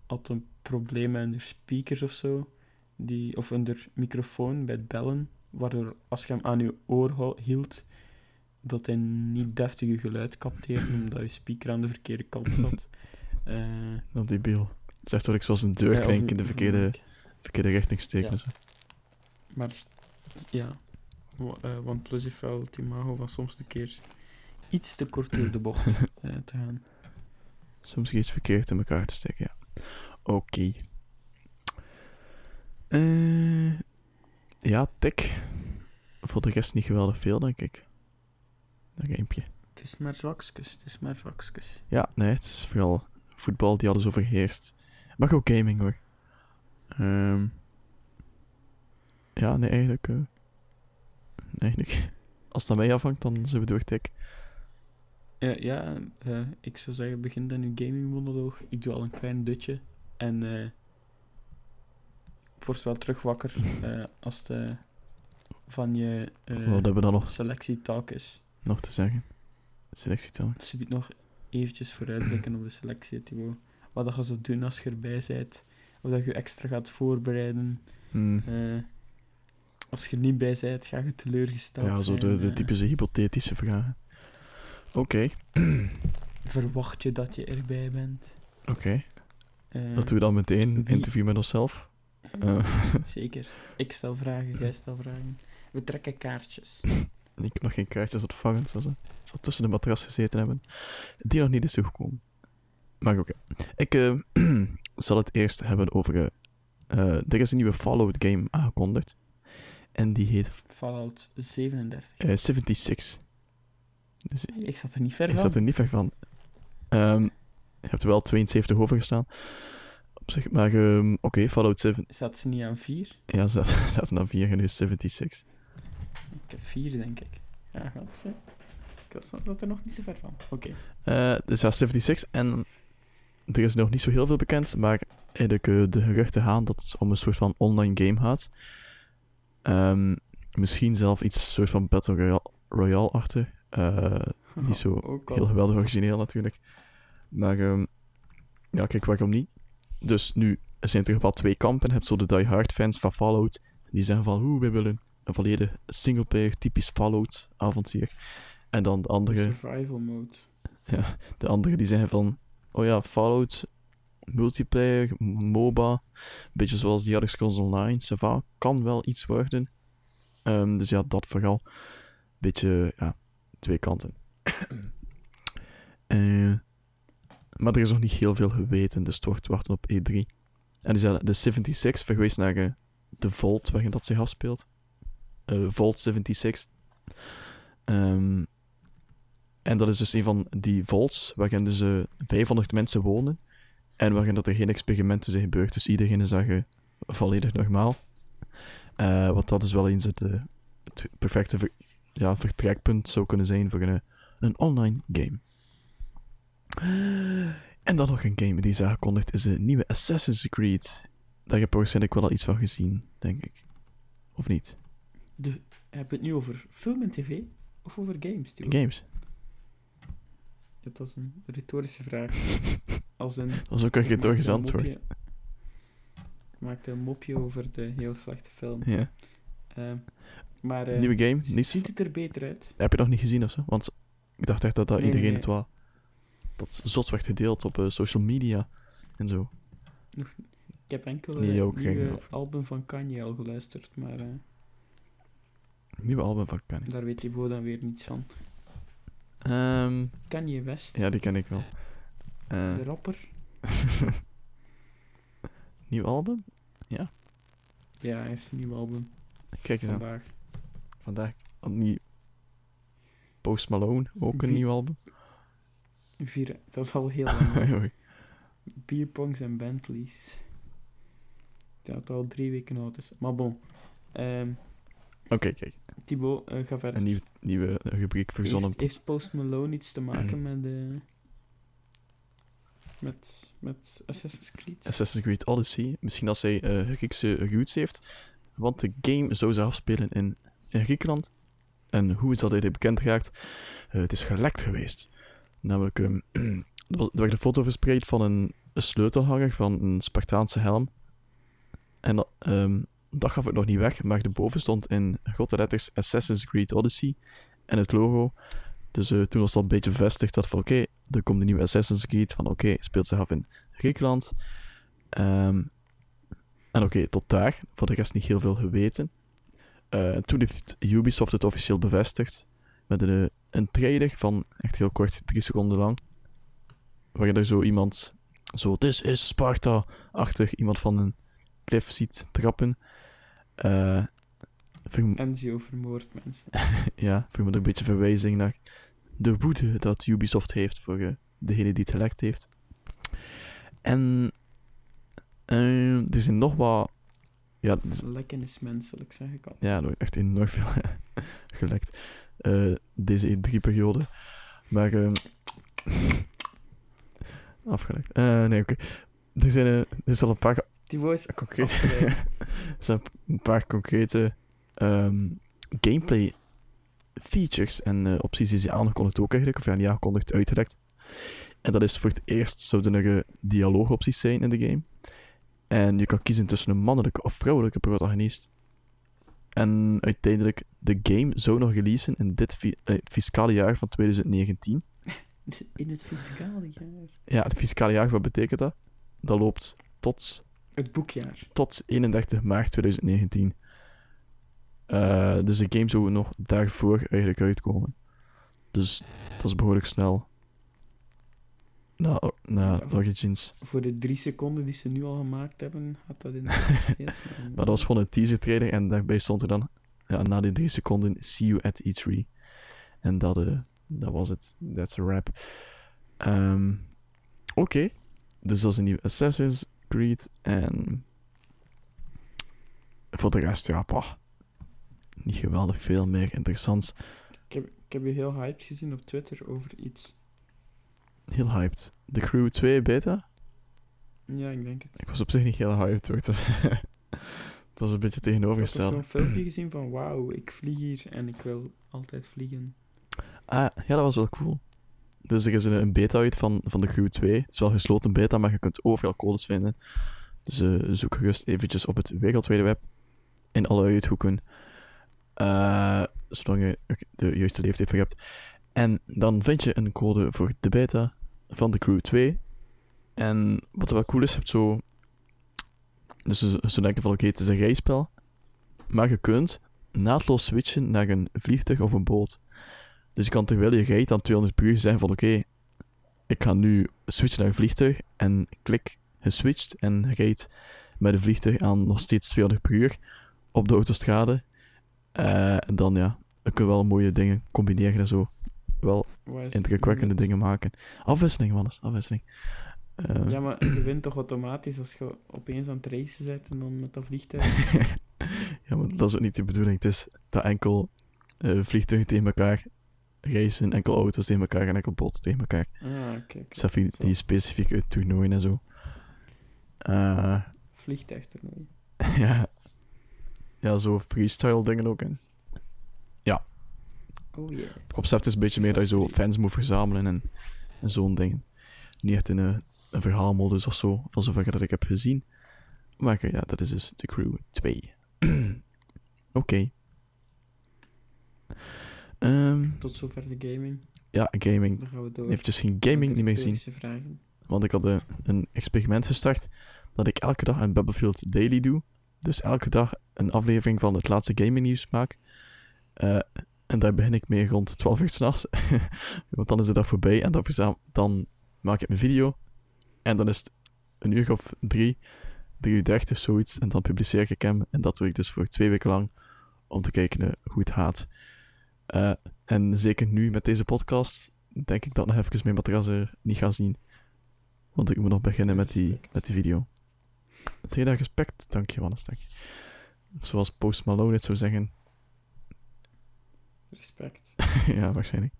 had een probleem met hun speakers of zo. Die, of hun microfoon bij het bellen. Waardoor als je hem aan je oor hield, dat hij niet deftig je geluid capteerde, omdat je speaker aan de verkeerde kant zat. Eh, Dat die beeld. Het is echt wel ik zoals een deur ja, of klinken in de verkeerde, verkeerde richting steken. Zo. Maar ja, Wa- eh, OnePlus heeft wel het imago van soms een keer iets te kort door de bocht eh, te gaan. Soms iets verkeerd in elkaar te steken, ja. Oké. Eh, ja, tik. Voor de rest niet geweldig veel, denk ik. Dat gamepje. Het is maar zwakskes, het is maar zwakskes. Ja, nee, het is vooral voetbal die alles overheerst. Maar ook gaming hoor. Ehm, ja, nee, eigenlijk. eh, eigenlijk. Als aan mij afhangt, dan zijn we door tik. Ja, ja eh, ik zou zeggen, begin dan uw gaming monoloog. Ik doe al een klein dutje. En eh ik word wel terug wakker als het van je Wat hebben we dan nog, selectietalk is. nog te zeggen? Selectietalk. Je biedt nog eventjes vooruitblikken op de selectie. Wat dat je zou doen als je erbij bent. Of dat je extra gaat voorbereiden. Hmm. Eh, als je er niet bij bent, ga je teleurgesteld Ja, zo de, de eh. typische hypothetische vragen. Oké, Verwacht je dat je erbij bent? oké. Eh, Dat doen we dan meteen. Een wie- interview met onszelf. Zeker. Ik stel vragen, jij stel vragen. We trekken kaartjes. ik heb nog geen kaartjes ontvangen. Zoals het zal tussen de matras gezeten hebben. Die nog niet is toegekomen. Maar oké. Ik eh, zal het eerst hebben over... eh, eh, er is een nieuwe Fallout game aangekondigd. En die heet Fallout 37. eh 76. Dus Ik zat er niet ver ik van. zat er niet ver van. Ehm je hebt er wel 72 over gestaan. Op zich, maar ehm, oké, Fallout 7. Zat ze niet aan 4? Ja, ze ze zaten aan 4 en nu is 76. Ik heb 4, denk ik. Ja, gaat ze. Ik zat er nog niet zo ver van. Oké. Eh, dus ja, 76. En er is nog niet zo heel veel bekend, maar eigenlijk eh, de geruchten gaan dat het om een soort van online game gaat. Ehm, misschien zelf iets soort van Battle Royale- Royale achter. Eh, Niet zo heel geweldig origineel natuurlijk. Maar ehm, ja, kijk, waarom niet? Dus nu zijn er wel twee kampen. Je hebt zo de die-hard fans van Fallout. Die zeggen van, oeh, we willen een volledig singleplayer, typisch Fallout avontuur. En dan de andere... Survival mode. De anderen die zeggen van, oh ja, Fallout, multiplayer, MOBA, beetje zoals die Elder Scrolls Online, ça va, kan wel iets worden. Ehm, dus ja, dat vooral. Beetje, ja, twee kanten. Eh, maar er is nog niet heel veel geweten, dus het wordt wachten op E3. En die zijn de 76 verwees naar eh, de Vault waarin dat zich afspeelt. Eh, Vault 76. Ehm, en dat is dus een van die vaults waarin dus eh, 500 mensen wonen. En waarin dat er geen experimenten zijn gebeurd. Dus iedereen is daar eh, volledig normaal. Eh, wat dat is wel eens het, eh, het perfecte ja, vertrekpunt zou kunnen zijn voor een, een online game. En dan nog een game die is aangekondigd, is de nieuwe Assassin's Creed. Daar heb je waarschijnlijk wel al iets van gezien, denk ik. Of niet? De, heb je het nu over film en tv? Of over games? Games. Dat was een retorische vraag. Als een... Was ook een retorisch antwoord. Ik maakte een mopje over de heel slechte film. Ja. Ehm, maar eh, Nieuwe game, ziet het er beter uit? Heb je nog niet gezien of zo? Want ik dacht echt dat dat Nee, iedereen nee, het was. Dat zot werd gedeeld op eh, social media en zo. Ik heb enkel het nieuwe of- album van Kanye al geluisterd, maar eh, Nieuwe album van Kanye. daar weet Thibaut dan weer niets van. Ehm, Kanye West, ja, die ken ik wel. Eh, de rapper. nieuw album? Ja, hij heeft een nieuw album Kijk eens aan. vandaag. Vandaag. Oh, nieuw. Post Malone, ook een nieuw album. Vier, dat is al heel lang. Bierpongs en Bentleys. Dat het al drie weken oud is. Maar bon. Ehm Oké, kijk. Thibaut, eh, ga verder. Een nieuw, nieuwe rubriek verzonnen. Heeft, heeft Post Malone iets te maken met, eh met, met Assassin's Creed? Assassin's Creed Odyssey. Misschien als hij eh Griekse roots heeft. Want de game zou zich afspelen in, in Griekenland. En hoe is dat eigenlijk bekend geraakt? Eh, het is gelekt geweest. Namelijk, ehm, er, was, er werd een foto verspreid van een, een sleutelhanger van een Spartaanse helm. En dat, ehm, dat gaf het nog niet weg, maar erboven stond in grote letters Assassin's Creed Odyssey. En het logo. Dus eh, toen was dat een beetje bevestigd dat van oké, er komt een nieuwe Assassin's Creed. Van oké, speelt zich af in Griekenland. Ehm, en oké, tot daar. Voor de rest niet heel veel geweten. Eh, toen heeft Ubisoft het officieel bevestigd. Met een, eh, een trailer van echt heel kort, drie seconden lang. Waar je er zo iemand, zo This is Sparta, achter iemand van een cliff ziet trappen. Eh vind ik- Enzio vermoordt mensen. ja, vind me een beetje verwijzing naar de woede dat Ubisoft heeft voor eh, degene die het gelekt heeft. En eh, er zijn nog wat. Ja, is- Lekken is menselijk, zeg ik al. ja, er wordt echt enorm veel gelekt. eh, deze E3-periode. Maar. ehm afgelekt. Eh, nee, oké. Er zijn eh, er is al een paar Concrete, afgeleid. er zijn een paar concrete ehm, gameplay features en eh, opties die ze aangekondigd ook eigenlijk, of ja, niet aangekondigd, uitgelekt. En dat is voor het eerst zouden er eh, dialoogopties zijn in de game. En je kan kiezen tussen een mannelijke of vrouwelijke protagonist. En uiteindelijk, de game zou nog releasen in dit fi- eh, fiscale jaar van 2019. In het fiscale jaar. Ja, het fiscale jaar, wat betekent dat? Dat loopt tot Het boekjaar. tot 31 maart 2019. Eh, dus de game zou nog daarvoor eigenlijk uitkomen. Dus dat is behoorlijk snel. Na, na Ja. Origins. Voor de drie seconden die ze nu al gemaakt hebben, gaat dat heel snel. Maar dat was gewoon een teaser trailer en daarbij stond er dan, ja, na die drie seconden, see you at E3. En dat, eh, dat was het. That's a wrap. Ehm, Oké. Dus dat is een nieuwe Assassin's Creed. En voor de rest, ja. Niet geweldig veel meer interessants. Ik heb, ik heb je heel hyped gezien op Twitter over iets. Heel hyped. The Crew 2 beta? Ja, ik denk het. Ik was op zich niet heel hyped hoor. Het was, het was een beetje Ik heb tegenovergesteld. zo'n filmpje gezien van wauw, ik vlieg hier en ik wil altijd vliegen. Ah, ja, dat was wel cool. Dus er is een, beta uit van, van de Crew 2. Het is wel gesloten beta, maar je kunt overal codes vinden. Dus eh, zoek gerust eventjes op het wereldwijde web. In alle uithoeken. Eh, zolang je de juiste leeftijd voor hebt. En dan vind je een code voor de beta van de Crew 2. En wat wel cool is, je hebt zo... Dus zo denken van, oké, het is een rijspel. Maar je kunt naadloos switchen naar een vliegtuig of een boot. Dus je kan terwijl je rijdt aan 200 per uur zeggen van oké, ik ga nu switchen naar een vliegtuig en klik, geswitcht en rijdt met een vliegtuig aan nog steeds 200 per uur op de autostrade. Eh, en dan ja, dan kun je wel mooie dingen combineren en zo. Wel indrukwekkende dingen maken. Afwisseling, Wannes, afwisseling. Eh, Ja, maar je wint toch automatisch als je opeens aan het racen bent en dan met dat vliegtuig. ja, maar dat is ook niet de bedoeling. Het is dat enkel eh, vliegtuigen tegen elkaar racen, enkel auto's tegen elkaar en enkel boten tegen elkaar. Ah, oké. oké. Zelfs die, specifieke toernooien en zo. Vliegtuigtoernooi. ja. Ja, zo freestyle dingen ook. En Oh yeah. het concept is een beetje meer dat je zo fans moet verzamelen en, en zo'n dingen. Niet echt in een, een verhaalmodus of zo, van zover dat ik heb gezien. Maar ja, dat is dus The Crew 2. Oké. Ehm, Tot zover de gaming. ja, gaming. Dan gaan we door. Eventjes geen gaming niet meer zien. Vragen. Want ik had eh, een experiment gestart dat ik elke dag een Battlefield Daily doe. Dus elke dag een aflevering van het laatste gaming nieuws maak. Eh, en daar begin ik mee rond 12 uur s'nachts. Want dan is de dag voorbij en dan, dan maak ik een video. En dan is het een uur of drie, drie uur dertig zoiets. En dan publiceer ik hem. En dat doe ik dus voor twee weken lang. Om te kijken eh, hoe het gaat. Eh, en zeker nu met deze podcast denk ik dat nog even mijn matras er niet ga zien. Want ik moet nog beginnen met die, met die video. Daar respect? Dank je, Wannes. Dank je. Of Zoals Post Malone het zou zeggen. Respect. ja, waarschijnlijk.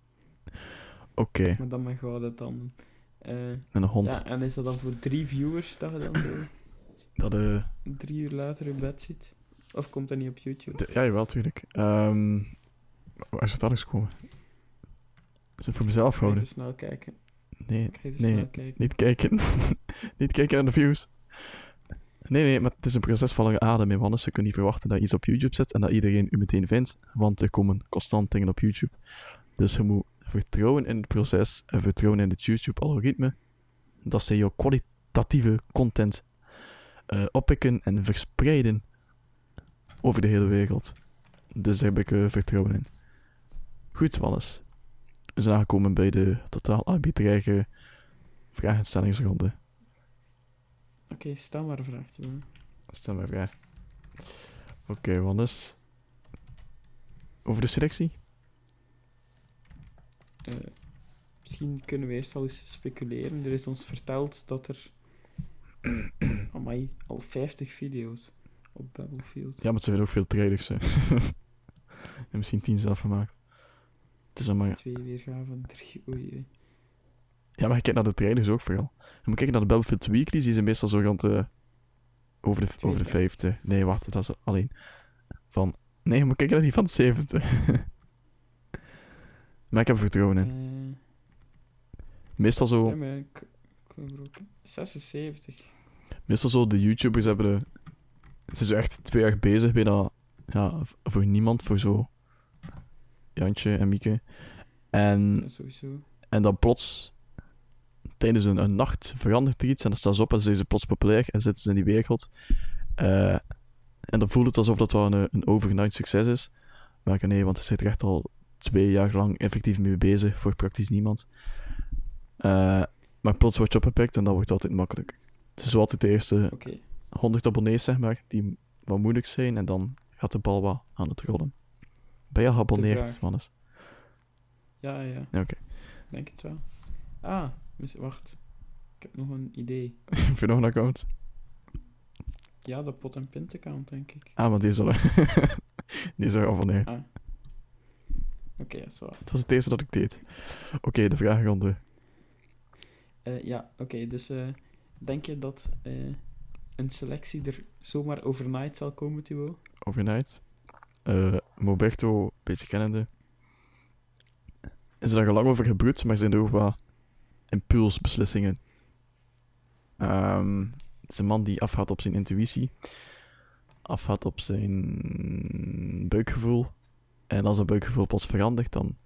Oké, Maar dan met gouden tanden. Eh, en een hond. ja, en is dat dan voor drie viewers dat je dan zo Dat, eh, drie uur later in bed zit? Of komt dat niet op YouTube? de- ja, jawel, tuurlijk. Ehm waar is het anders gekomen? Is het voor mezelf houden? even snel kijken. Nee, even Nee. kijken. niet kijken. niet kijken naar de views. Nee, nee, maar het is een proces van lange adem in Wannes. Je kunt niet verwachten dat je iets op YouTube zet en dat iedereen u meteen vindt. Want er komen constant dingen op YouTube. Dus je moet vertrouwen in het proces en vertrouwen in het YouTube-algoritme. Dat ze jouw kwalitatieve content eh, oppikken en verspreiden over de hele wereld. Dus daar heb ik eh, vertrouwen in. Goed, Wannes. We zijn aangekomen bij de totaal arbitraire vragenstellingsronde. Oké, stel maar een vraagje. man. Stel maar vraag. Oké, Wannes. Over de selectie? Eh, misschien kunnen we eerst al eens speculeren. Er is ons verteld dat er amai, al 50 video's op Battlefield. Ja, maar het zijn ook veel trailers. hè. en misschien tien zelf gemaakt. Het is allemaal... Twee weergaven, drie, oei, oei. Ja, maar je kijkt naar de trailers ook vooral. Je moet kijken naar de Battlefield Weeklies, die zijn meestal zo rond de... Over de, over de 52. vijfde. Nee, wacht, dat is alleen. Van... Nee, je moet kijken naar die van de zevende. maar ik heb er vertrouwen in. Eh, Meestal zo... ja, maar ik, ik geloof er ook 76. Meestal zo, de YouTubers hebben de... Ze zijn zo echt twee jaar bezig, bijna... Ja, voor niemand, voor zo... Jantje en Mieke. En, en dan plots... Tijdens een, een nacht verandert er iets en dan staan ze op en zijn ze plots populair en zitten ze in die wereld. Eh, en dan voelt het alsof dat wel een, een overnight succes is. Maar ik- nee, want ze zit er echt al twee jaar lang effectief mee bezig voor praktisch niemand. Eh, maar plots wordt je opgepikt en dat wordt altijd makkelijker. Het is zo altijd de eerste Oké, 100 abonnees, zeg maar, die wat moeilijk zijn. En dan gaat de bal wat aan het rollen. Ben je geabonneerd, vraag. Mannes? ja, ja. Ja, oké. Denk het wel. Ah, wacht. Ik heb nog een idee. Heb je nog een account? Ja, de pot en pint account, denk ik. Ah, maar die is al... die is al geabonneerd. Ah. Oké, ja, zo. Het was het eerste dat ik deed. Oké, de vragenronde. Eh, ja, oké, dus eh, denk je dat eh, een selectie er zomaar overnight zal komen, Thibaut? Overnight. Eh Moberto, een beetje kennende. Is er lang over gebroed, maar zijn er ook wat impulsbeslissingen. Ehm, het is een man die afgaat op zijn intuïtie. Afgaat op zijn buikgevoel. En als dat buikgevoel plots verandert, dan,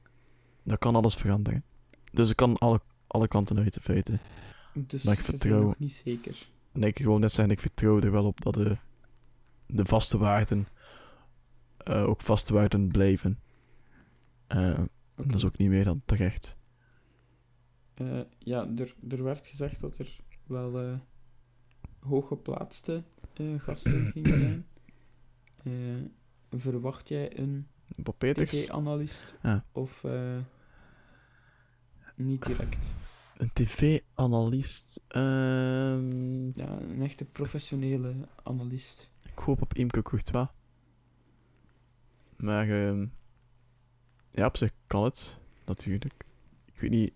dan kan alles veranderen. Dus het kan alle, alle kanten uit, in feite. Dus Maar ik vertrouw- nog niet zeker. Nee, ik wil net zeggen, ik vertrouw er wel op dat de, de vaste waarden eh, ook vaste waarden blijven. Eh, Dat is ook niet meer dan terecht. Eh, ja, er, er werd gezegd dat er wel hooggeplaatste gasten gingen zijn. Verwacht jij een tv-analyst of niet direct? een tv-analyst. ehm, Ja, een echte professionele analist. ik hoop op Imke Courtois. Maar ehm, ja, op zich kan het. natuurlijk. Ik weet niet...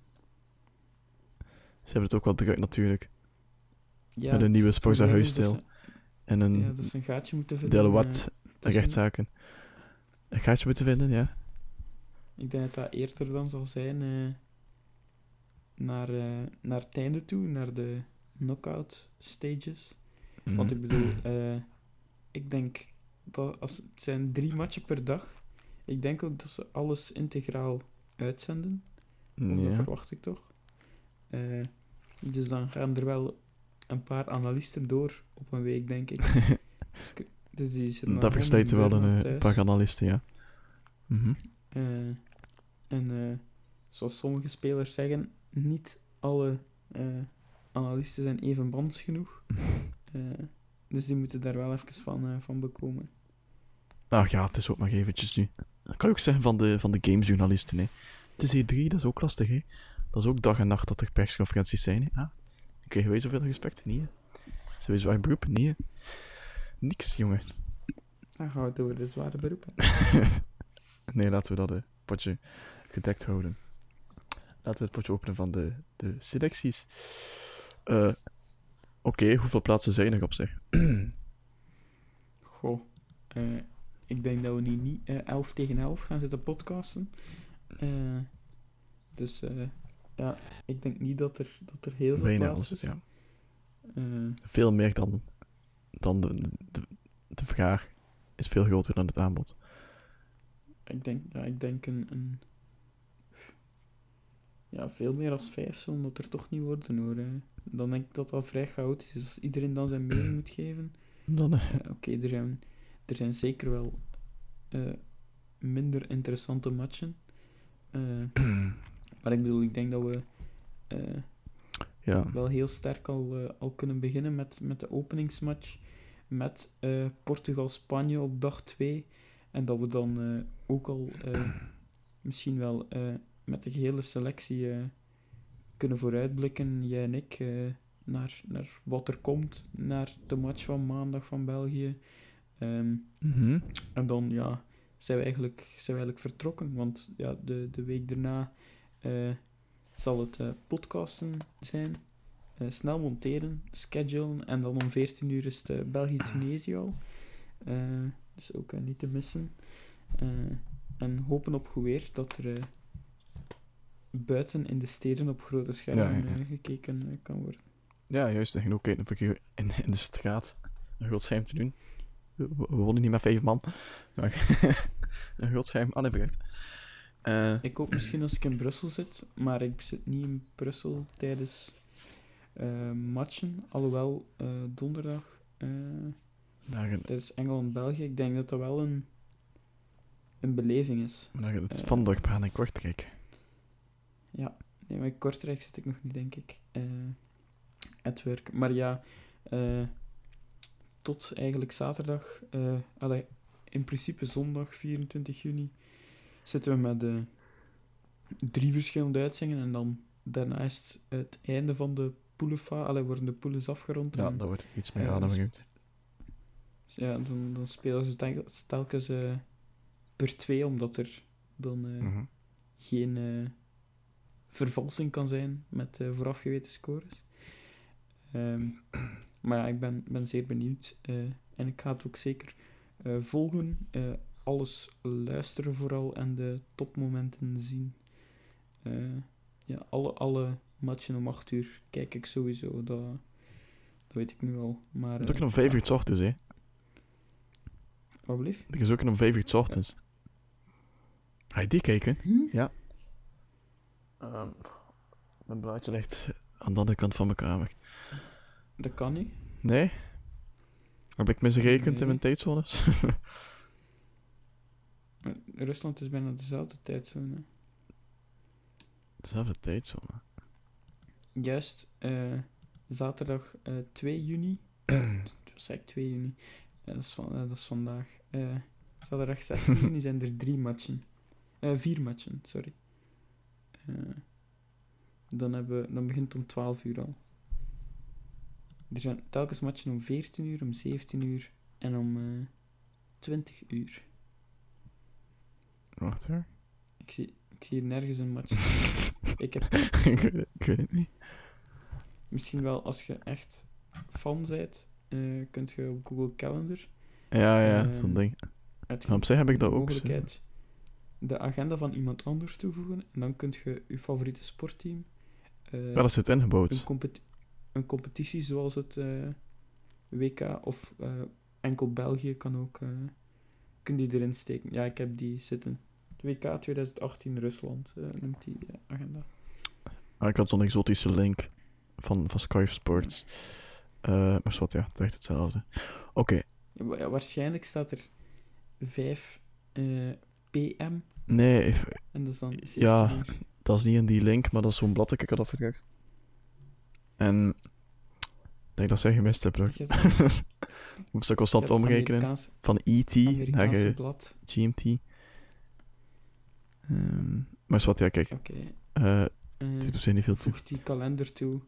Ze hebben het ook wel druk, natuurlijk. Ja, Met een nieuwe Sporza huisstijl. En ze- een Ja, dat ze een gaatje moeten vinden. Deloitte eh, tussen- rechtszaken. Een gaatje moeten vinden, ja. Ik denk dat dat eerder dan zal zijn eh, naar, eh, naar het einde toe, naar de knockout stages. Want ik Mhm. bedoel, eh, ik denk dat als het zijn drie matchen per dag. Ik denk ook dat ze alles integraal uitzenden. Dat verwacht ik toch. Eh, dus dan gaan er wel een paar analisten door op een week, denk ik. Dus dus die Dat wel een eh, paar analisten, ja. Mhm. Eh, en zoals sommige spelers zeggen, niet alle analisten zijn even bans genoeg. Dus die moeten daar wel even van, eh, van bekomen. Ach ja, het is ook maar eventjes nu. Dat kan je ook zeggen van de, van de gamesjournalisten, hè. Het is E3, dat is ook lastig, hè. Dat is ook dag en nacht dat er persconferenties zijn, hè. Ah, krijgen wij zoveel respect? Nee, hè. Zijn wij zwaar beroep? Nee, hè. Niks, jongen. Dan gaan we het over de zware beroepen. nee, laten we dat eh, potje gedekt houden. Laten we het potje openen van de, de selecties. Eh, Oké, hoeveel plaatsen zijn er op zich? Goh, eh, ik denk dat we nu niet eh 11 tegen 11 gaan zitten podcasten. Eh, dus ja, ik denk niet dat er, dat er heel veel Bijna plaats alles, is. ja. Eh, Veel meer dan, dan de, de, de vraag is veel groter dan het aanbod. ik denk, ja, ik denk een, een... Ja, veel meer als vijf zullen dat er toch niet worden hoor. Dan denk ik dat dat vrij chaotisch is. Als iedereen dan zijn mening moet geven. Dan, eh, Oké, er, zijn, er zijn zeker wel eh, minder interessante matchen. Eh, maar ik bedoel, ik denk dat we ja. wel heel sterk al, al kunnen beginnen met, met de openingsmatch. Met Portugal-Spanje op dag 2. En dat we dan ook al misschien wel met de gehele selectie kunnen vooruitblikken, jij en ik, eh, naar, naar wat er komt. Naar de match van maandag van België. Ehm, Mhm. en dan ja, zijn, we eigenlijk, zijn we eigenlijk vertrokken. Want ja, de, de week daarna eh, zal het eh, podcasten zijn. Snel monteren, schedulen. En dan om 14 uur is het België-Tunesië al. Dus ook niet te missen. En hopen op goed weer dat er buiten in de steden op grote schermen Ja, ja. gekeken eh, kan worden. Ja, juist. En ook in, in, in de straat een groot scherm te doen. We, wonen niet met vijf man. Maar een groot scherm. Ah, nee, vergeet. Eh, Ik hoop misschien als ik in Brussel zit, maar ik zit niet in Brussel tijdens eh, matchen. Alhoewel donderdag tijdens Engeland-België, ik denk dat dat wel een, een beleving is. naar het Eh. Van Dorpaan in Kortrijk. Ja, nee, maar in Kortrijk zit ik nog niet, denk ik. eh het werk. Maar ja, eh, tot eigenlijk zaterdag, allee, in principe zondag 24 juni, zitten we met drie verschillende uitzendingen. En dan daarna is het einde van de poelenfase. Worden de poelens afgerond. Ja, dat wordt iets meer ja, adem dus- uit. ja, dan, dan spelen ze tel- telkens per twee, omdat er dan Mhm. geen vervalsing kan zijn met eh, voorafgeweten scores. Ehm, maar ja, ik ben, ben zeer benieuwd. eh, en ik ga het ook zeker eh, volgen. eh, alles luisteren vooral en de topmomenten zien. Eh, ja, alle, alle matchen om 8 uur kijk ik sowieso. Dat, dat weet ik nu al. Maar, Het is ook om vijf uur 's ochtends, hè. Wat blieft? Er is ook een om vijf uur 's ochtends. Ga je die kijken? Ja. Ehm, mijn blaadje ligt aan de andere kant van mijn kamer. Dat kan niet. Nee? Heb ik misgerekend in mijn tijdzones? Maar Rusland is bijna dezelfde tijdzone. Dezelfde tijdzone. Juist eh, zaterdag eh 2 juni. Wat zei ik 2 juni? Dat, is van, eh, dat is vandaag. Eh, zaterdag 16 juni zijn er drie matchen. Eh, vier matchen, sorry. Eh, dan, hebben dan begint het om 12 uur al. Er zijn telkens matchen om 14 uur, om 17 uur en om eh 20 uur. Wacht hoor. Ik zie, ik zie hier nergens een match. ik heb ik, weet het, ik weet het niet. misschien wel, als je echt fan bent, eh kunt je op Google Calendar Ja, ja, Ehm, zo'n ding. het Maar op zich heb ik dat ook. mogelijkheid de agenda van iemand anders toevoegen. En dan kun je je favoriete sportteam. eh, Ja, dat zit ingebouwd. een, een competitie zoals het eh, WK of eh, enkel België kan ook. kun die erin steken. Ja, ik heb die zitten. WK 2018 Rusland noemt die agenda. Ah, ik had zo'n exotische link van, van Sky Sports. Maar wat, ja, het is echt hetzelfde. Oké, ja, waarschijnlijk staat er 5 eh, PM nee, en dat is dan 17 Ja. dat is niet in die link, maar dat is zo'n blad dat ik had afgedrukt. En ik denk dat zij gemist hebben. Moest ik constant omrekenen. Van ET naar. GMT. Maar is wat, ja, kijk. Oké. eh eh, het doet op zich niet veel toe. voeg die kalender toe.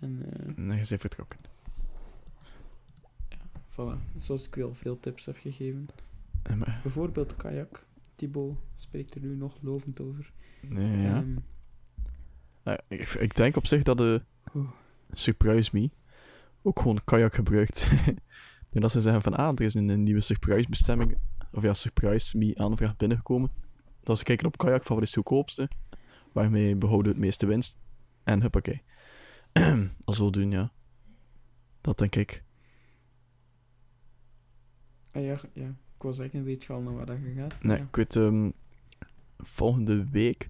En eh, Nee, je bent vertrokken. voilà. Zoals ik wel veel tips heb gegeven. Maar- Bijvoorbeeld kajak. Thibaut spreekt er nu nog lovend over. nee, ja. Ehm, Nou, ik, ik denk op zich dat de. Surprise Me ook gewoon kajak gebruikt. en dat ze zeggen van, ah, er is een, nieuwe Surprise bestemming, of ja, Surprise Me aanvraag binnengekomen. Dat ze kijken op kajak van wat is het goedkoopste, waarmee behouden we het meeste winst. En huppakee. Al zo doen, ja. Dat denk ik. ah ja, ja, ik was zeggen, weet je al naar waar dat je gaat? Nee, Ja. ik weet ehm, volgende week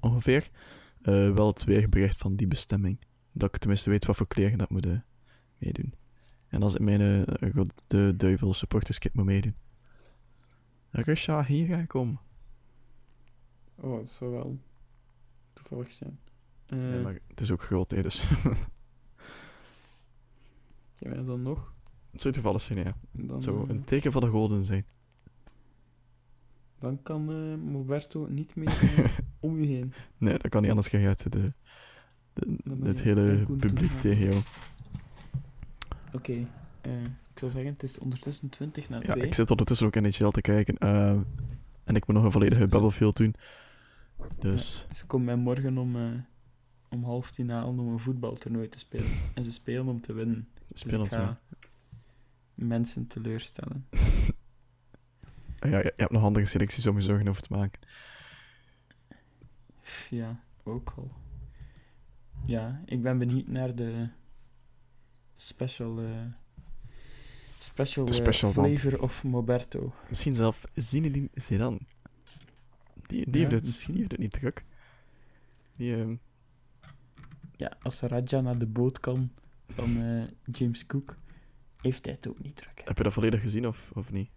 ongeveer eh, wel het weerbericht van die bestemming. Dat ik tenminste weet wat voor kleren dat moet eh, meedoen. En als ik mijn eh, god- de duivel supporterskit moet meedoen. Russia, hier ga ik om. Oh, dat zou wel toevallig zijn. Nee, maar het is ook groot, hè, dus ja, dan nog. Het zou toevallig zijn, ja. Dan, Het zou eh, een teken van de golden zijn. dan kan eh Moberto niet meer om je heen. Nee, dat kan niet anders gaan uit de, het hele publiek tegen jou. Oké, eh, ik zou zeggen, het is ondertussen 20 na Ja, 2. ik zit ondertussen ook in NHL te kijken. en ik moet nog een volledige Battlefield doen. Dus... Ze komen mij morgen om, om half tien halen om een voetbaltoernooi te spelen. en ze spelen om te winnen. Dus Spelend, ik ja. Mensen teleurstellen. Ja, je, hebt nog andere selecties om je zorgen over te maken. Ja, ook al. Ja, ik ben benieuwd naar de special, eh, special, De eh, special flavor of Moberto. Misschien zelf Zinedine Zidane. Die, die, Ja, heeft het, misschien. die heeft het niet druk. Die, ehm, Ja, als Raja naar de boot kan van James Cook, heeft hij het ook niet druk. heb je dat volledig gezien of, of niet?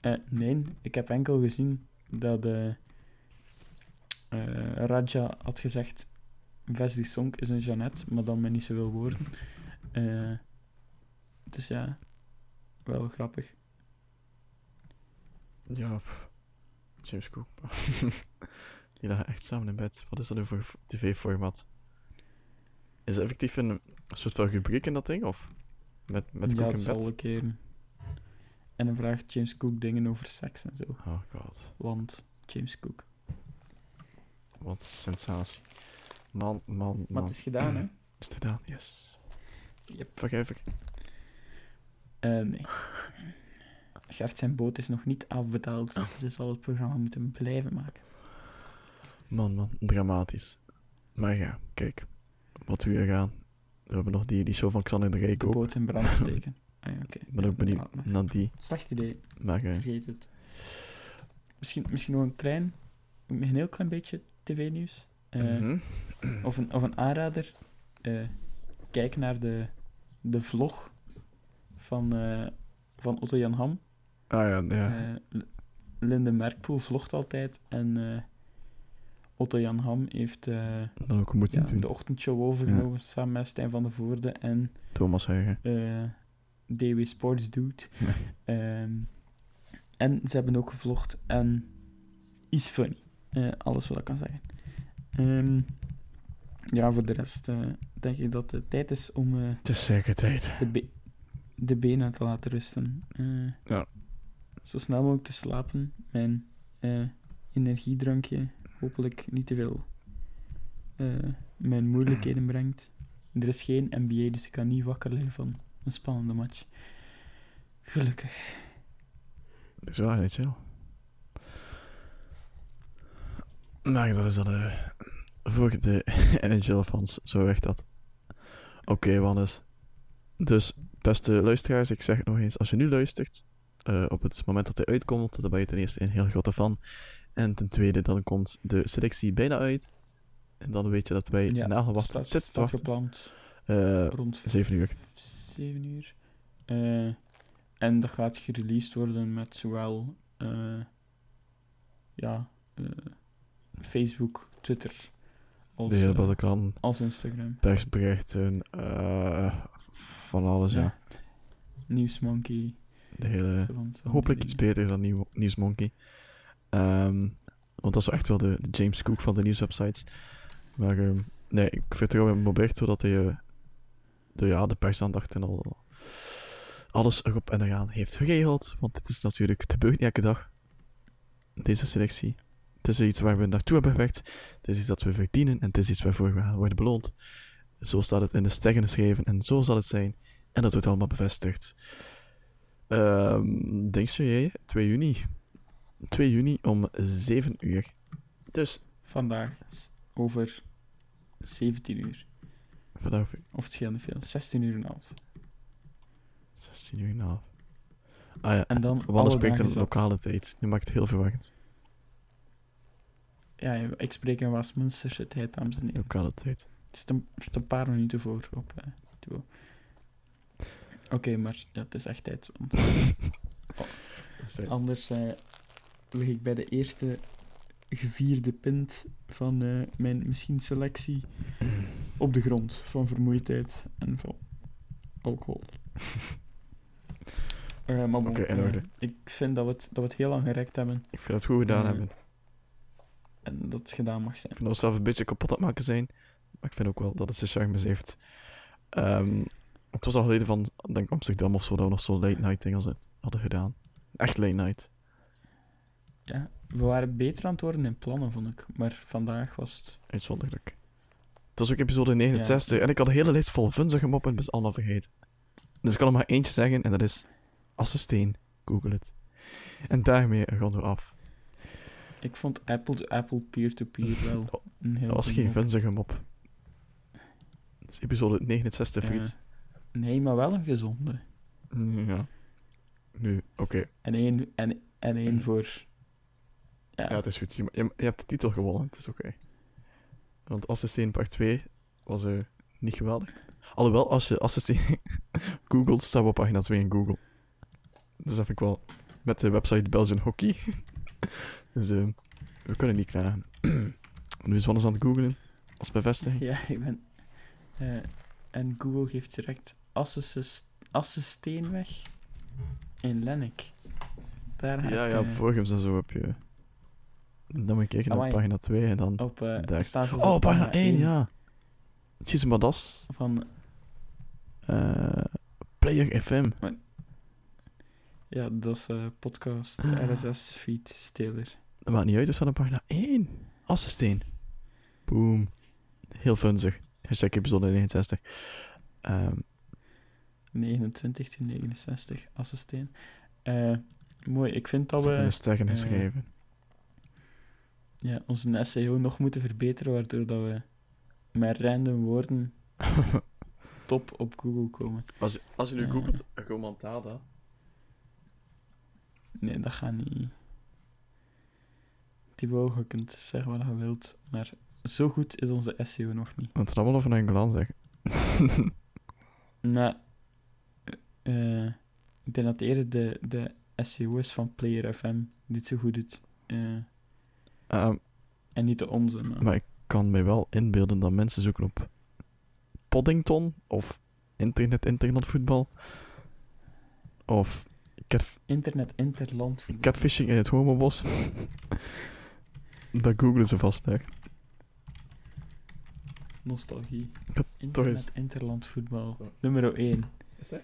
Eh, nee, ik heb enkel gezien dat eh Raja had gezegd: Vesdi Sonk is een Jeannette, maar dan met niet zoveel woorden. Eh, dus ja, wel grappig. Ja, pff. James Cook. die lagen echt samen in bed. Wat is dat nu voor tv-format? Is het effectief een, een soort van rubriek in dat ding? Of met, met ja, Cook in zal bed? een keer. En dan vraagt James Cook dingen over seks en zo. Oh god, Want James Cook. wat sensatie. Man, man, Maar man. het is gedaan, hè? Is het gedaan? Yes. Yep. Vergeef Eh, nee. Gert zijn boot is nog niet afbetaald, dus hij zal het programma moeten blijven maken. Man, man, dramatisch. Maar ja, kijk. Wat we hier gaan. We hebben nog die, die show van Xander de Rijk De ook. boot in brand steken. Ah ja, oké. Ik ben Ja, ook benieuwd naar die. Slecht idee, Maar eh, vergeet het. Misschien, misschien nog een klein, een heel klein beetje tv-nieuws. Eh, mhm. of, een, of een aanrader. Eh, kijk naar de, de vlog van, van Otto Jan Ham. Ah ja, ja. Linde Merkpoel vlogt altijd. En Otto Jan Ham heeft eh, dan ook ja, de ochtendshow overgenomen samen met Stijn van de Voorde en Thomas Huigen. eh DW Sports Dude. Ja. Ehm, en ze hebben ook gevlogd en is funny. Eh, alles wat ik kan zeggen. Ehm, ja, voor de rest denk ik dat het tijd is om Het is zeker tijd. de, be- de benen te laten rusten. Ja. Zo snel mogelijk te slapen. Mijn energiedrankje hopelijk niet te veel eh mijn moeilijkheden brengt. Er is geen NBA, dus ik kan niet wakker liggen van een spannende match. Gelukkig. Dat is waar, weet je. Maar dat is dan eh, voor de NHL-fans. Zo werkt dat. Oké, Wannes. Dus, beste luisteraars, ik zeg het nog eens. Als je nu luistert, eh, op het moment dat hij uitkomt, dan ben je ten eerste een heel grote fan. En ten tweede, dan komt de selectie bijna uit. En dan weet je dat wij Ja, na wachten staat, zitten staat gepland Eh, rond 7 uur. 7 uur. Eh, en dat gaat gereleased worden met zowel eh, ja, Facebook, Twitter als, De hele als Instagram. persberichten, van alles, ja. Nieuwsmonkey. De hele... Hopelijk iets beter dan Nieuw Nieuwsmonkey. Ehm, want dat is echt wel de, de James Cook van de nieuwswebsites. Maar ehm, nee, ik vertrouw in Roberto dat hij eh, de, ja, de persaandacht en al alles erop en eraan heeft geregeld. Want dit is natuurlijk, gebeurt niet elke dag. Deze selectie. Het is iets waar we naartoe hebben gewerkt. Het is iets dat we verdienen en het is iets waarvoor we worden beloond. Zo staat het in de sterren geschreven en zo zal het zijn. En dat wordt allemaal bevestigd. Ehm denk je, jij? 2 juni. 2 juni om 7 uur. Dus, Vandaag over 17 uur. vandaag Of het scheelt niet veel. 16 uur en een half. 16 uur en een half. Ah ja, En dan Wannes alle spreekt zat. lokale tijd. Nu maakt het heel verwarrend. Ja, ik spreek in Westminsterse tijd, dames en heren. Lokale tijd. Het is een, het is een paar minuten voor op eh Duo. Oké, maar ja, het is echt tijd. Want tijd. anders eh, lig ik bij de eerste gevierde pint van eh, mijn misschien selectie op de grond. Van vermoeidheid en van alcohol. Eh, maar bon, in eh, orde. ik vind dat we, het, dat we het heel lang gerekt hebben Ik vind het goed gedaan hebben. en dat het gedaan mag Ik zijn. vind onszelf een beetje kapot aan het maken zijn. Maar ik vind ook wel dat het zijn charmes heeft. Ehm, het was al geleden van, ik denk Amsterdam of zo, dat we nog zo late night dingen hadden- hadden gedaan. Echt late night. Ja, we waren beter aan het worden in plannen, vond ik. Maar vandaag was het... Uitzonderlijk. Het was ook episode 69 en ik had een hele lijst vol vunzige moppen en ben ze allemaal vergeten. Dus ik kan er maar eentje zeggen en dat is Assisteen. Google het. En daarmee gaan we af. Ik vond Apple-to-Apple peer-to-peer wel een heel Dat was geen vunzige mop. Dat is episode 69, Ja. vriend. Nee, maar wel een gezonde. Ja. Nu, oké. En één, en, en één voor... Ja, Ja, het is goed. Je, je, je hebt de titel gewonnen, het is oké. Want Assisteen part 2 was eh niet geweldig. Alhoewel, als je Assisteen googelt, staat we op pagina 2 in Google. Dus dat vind ik wel met de website Belgian Hockey. dus eh, we kunnen niet klagen. nu is Wannes aan het googlen, als bevestiging. ja ik ben... eh, en Google geeft direct Assisteenweg in Lennik. Daar Ja, ja, op Vorgems en zo heb je... Dan moet je kijken naar pagina 2 en dan... op, eh, Daar. Oh, op pagina 1, ja. Dat is... Van, eh, Player FM. ja, dat is eh, podcast, Ah. RSS-feed, steler. Dat maakt niet uit, er staat op pagina 1. Assisteen. Boom. Heel funzig. Hashtag episode 69. Ehm 29 tot 69, Assisteen. Eh, mooi, ik vind dat dat in de we sterren eh, geschreven. Ja, onze SEO nog moeten verbeteren, waardoor dat we met random woorden top op Google komen. als, als je nu googelt, Romantada. Nee, dat gaat niet. Thibaut, je kunt zeggen wat je wilt, maar zo goed is onze SEO nog niet. Want het allemaal over Engeland zeggen. Maar, eh, ik denk dat eerder de, de SEO is van Player FM die het zo goed doet. Eh, Ehm, en niet de onze, maar... maar ik kan mij wel inbeelden dat mensen zoeken op Poddington of internet internetvoetbal of cat, Internet, interland. voetbal. catfishing in het homobos. dat googelen ze vast daar. Nostalgie. toch Internet, eens. interland voetbal. Zo. Nummer 1. Is dat?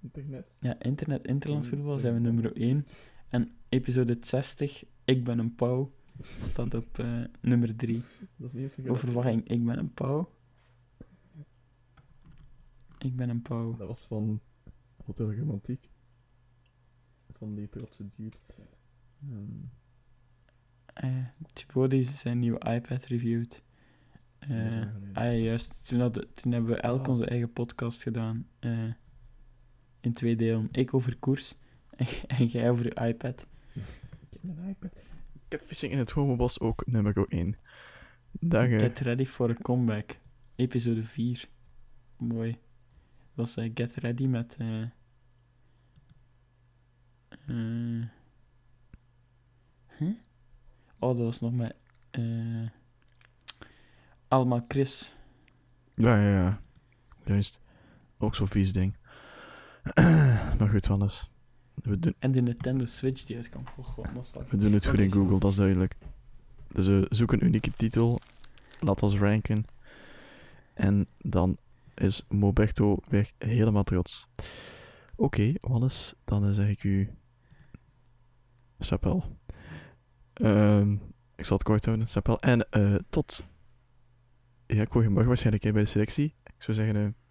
Internet. Ja, internet, interland voetbal zijn we nummer 1. En episode 60, ik ben een pauw, staat op eh, nummer 3. Dat is niet eens een Overwachting, ik ben een pauw. Ik ben een pauw. Dat was van Hotel Romantiek. Van die trotse dude. Ehm, Eh Thibaut die zijn nieuwe iPad reviewed. is Eh ah ja, juist. Toen, hadden, toen hebben we elk Ah. onze eigen podcast gedaan. eh, in twee delen. Ik over koers en, en jij over je iPad. Ik heb mijn iPad. Catfishing in het Homobos ook nummer 1. Dag hè. Get ready for a comeback. Episode 4. Mooi. Dat was eh, Get Ready met... huh? Oh, dat was nog met... eh Alma Chris. Ja, ja, ja. Juist. Ook zo'n vies ding. maar goed, Wannes. We doen, En de Nintendo Switch die uitkwam. Oh, we doen het goed in Google, dat? is duidelijk. Dus we zoeken een unieke titel. Laat ons ranken. En dan is Moberto weer helemaal trots. Oké, Wannes, dan eh, zeg ik u... Sapel. Ehm, ik zal het kort houden, Sapel. En eh, tot... Ja, ik hoor je morgen waarschijnlijk bij de selectie. Ik zou zeggen, eh,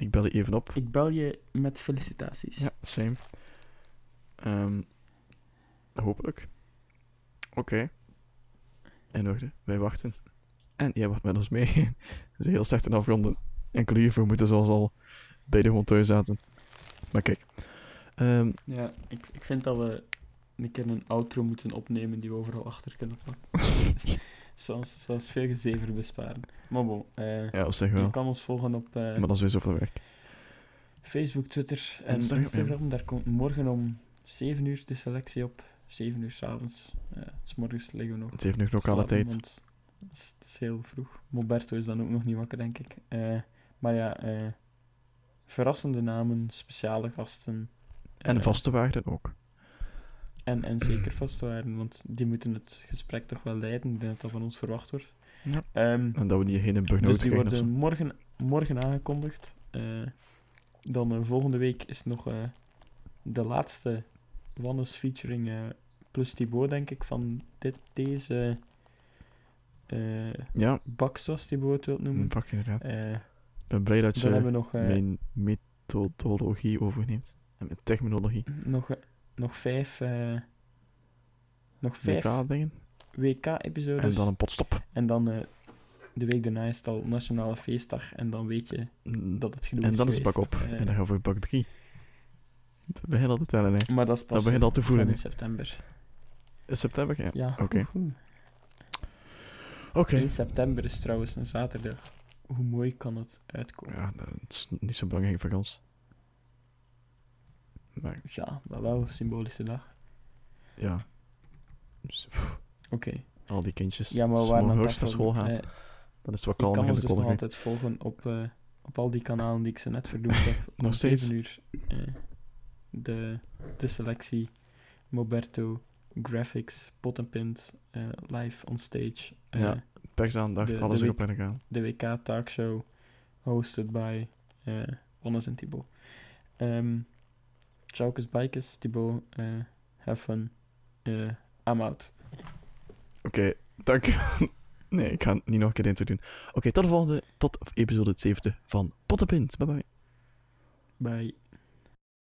ik bel je even op. Ik bel je met felicitaties. Ja, same. Ehm, hopelijk. Oké. In orde, wij wachten. En jij wacht met ons mee. We zijn heel slecht in afronden. Enkele hiervoor moeten zoals al bij de monteur zaten. Maar kijk. Ehm, Ja, ik, ik vind dat we een keer een outro moeten opnemen die we overal achter kunnen plakken. Zoals, zoals veel gezever besparen. Maar bon, eh, ja, dat zeg je wel. kan ons volgen op eh, Maar dat is weer zoveel werk. Facebook, Twitter en Instagram. Daar komt morgen om 7 uur de selectie op. 7 uur s'avonds. Uh, s morgens liggen we nog. Het heeft nu lokale tijd. want Het is, het is heel vroeg. Moberto is dan ook nog niet wakker, denk ik. Maar ja, verrassende namen, speciale gasten. En vaste waarden ook. En, en zeker waarden, want die moeten het gesprek toch wel leiden. Ik denk dat dat van ons verwacht wordt. Ja. Ehm, En dat we niet geen burn-out dus die worden morgen, morgen aangekondigd. Eh, dan eh, volgende week is nog eh, de laatste Wannes featuring eh, plus Thibaut, denk ik, van dit, deze eh Ja, bak, zoals Thibaut het wil noemen. een pak inderdaad. Eh, Ik ben blij dat je hebben nog, eh, mijn methodologie overneemt. En mijn terminologie. nog, nog vijf, eh, nog vijf WK-dingen. WK-episodes. En dan een potstop. En dan eh, de week daarna is het al Nationale Feestdag. En dan weet je dat het genoeg En is dan is het bak geweest. op. Eh, En dan gaan we voor bak 3. Dat begint al te tellen, hè. maar dat is pas Dat begint al te voelen, in september. In september? Ja. Ja, Oké. Oké. 1 september is trouwens een zaterdag. Hoe mooi kan het uitkomen? Ja, dat is niet zo belangrijk voor ons. Maar Ja, maar wel een symbolische dag. ja. Dus, pff, Oké. al die kindjes. Ja, maar ze het naar school gaan. Eh, Dan is het wat je kan kalmer in ons de dus nog altijd volgen op, eh, op al die kanalen die ik zo net vernoemd heb. Nog steeds? 7 uur. eh, de, de selectie, Moberto, graphics, pot en pint, eh, live on stage. eh, Ja. Persaandacht, de- alles de erop en eraan. de WK Talkshow, hosted by eh Wannes en Thibaut. Um, Chaukes Bikes, Thibaut, eh have fun. Eh, I'm out. Oké, dank. nee, ik ga niet nog een keer intro doen. Oké, tot de volgende. Tot episode 70 van Pottenpint. Bye bye. Bye.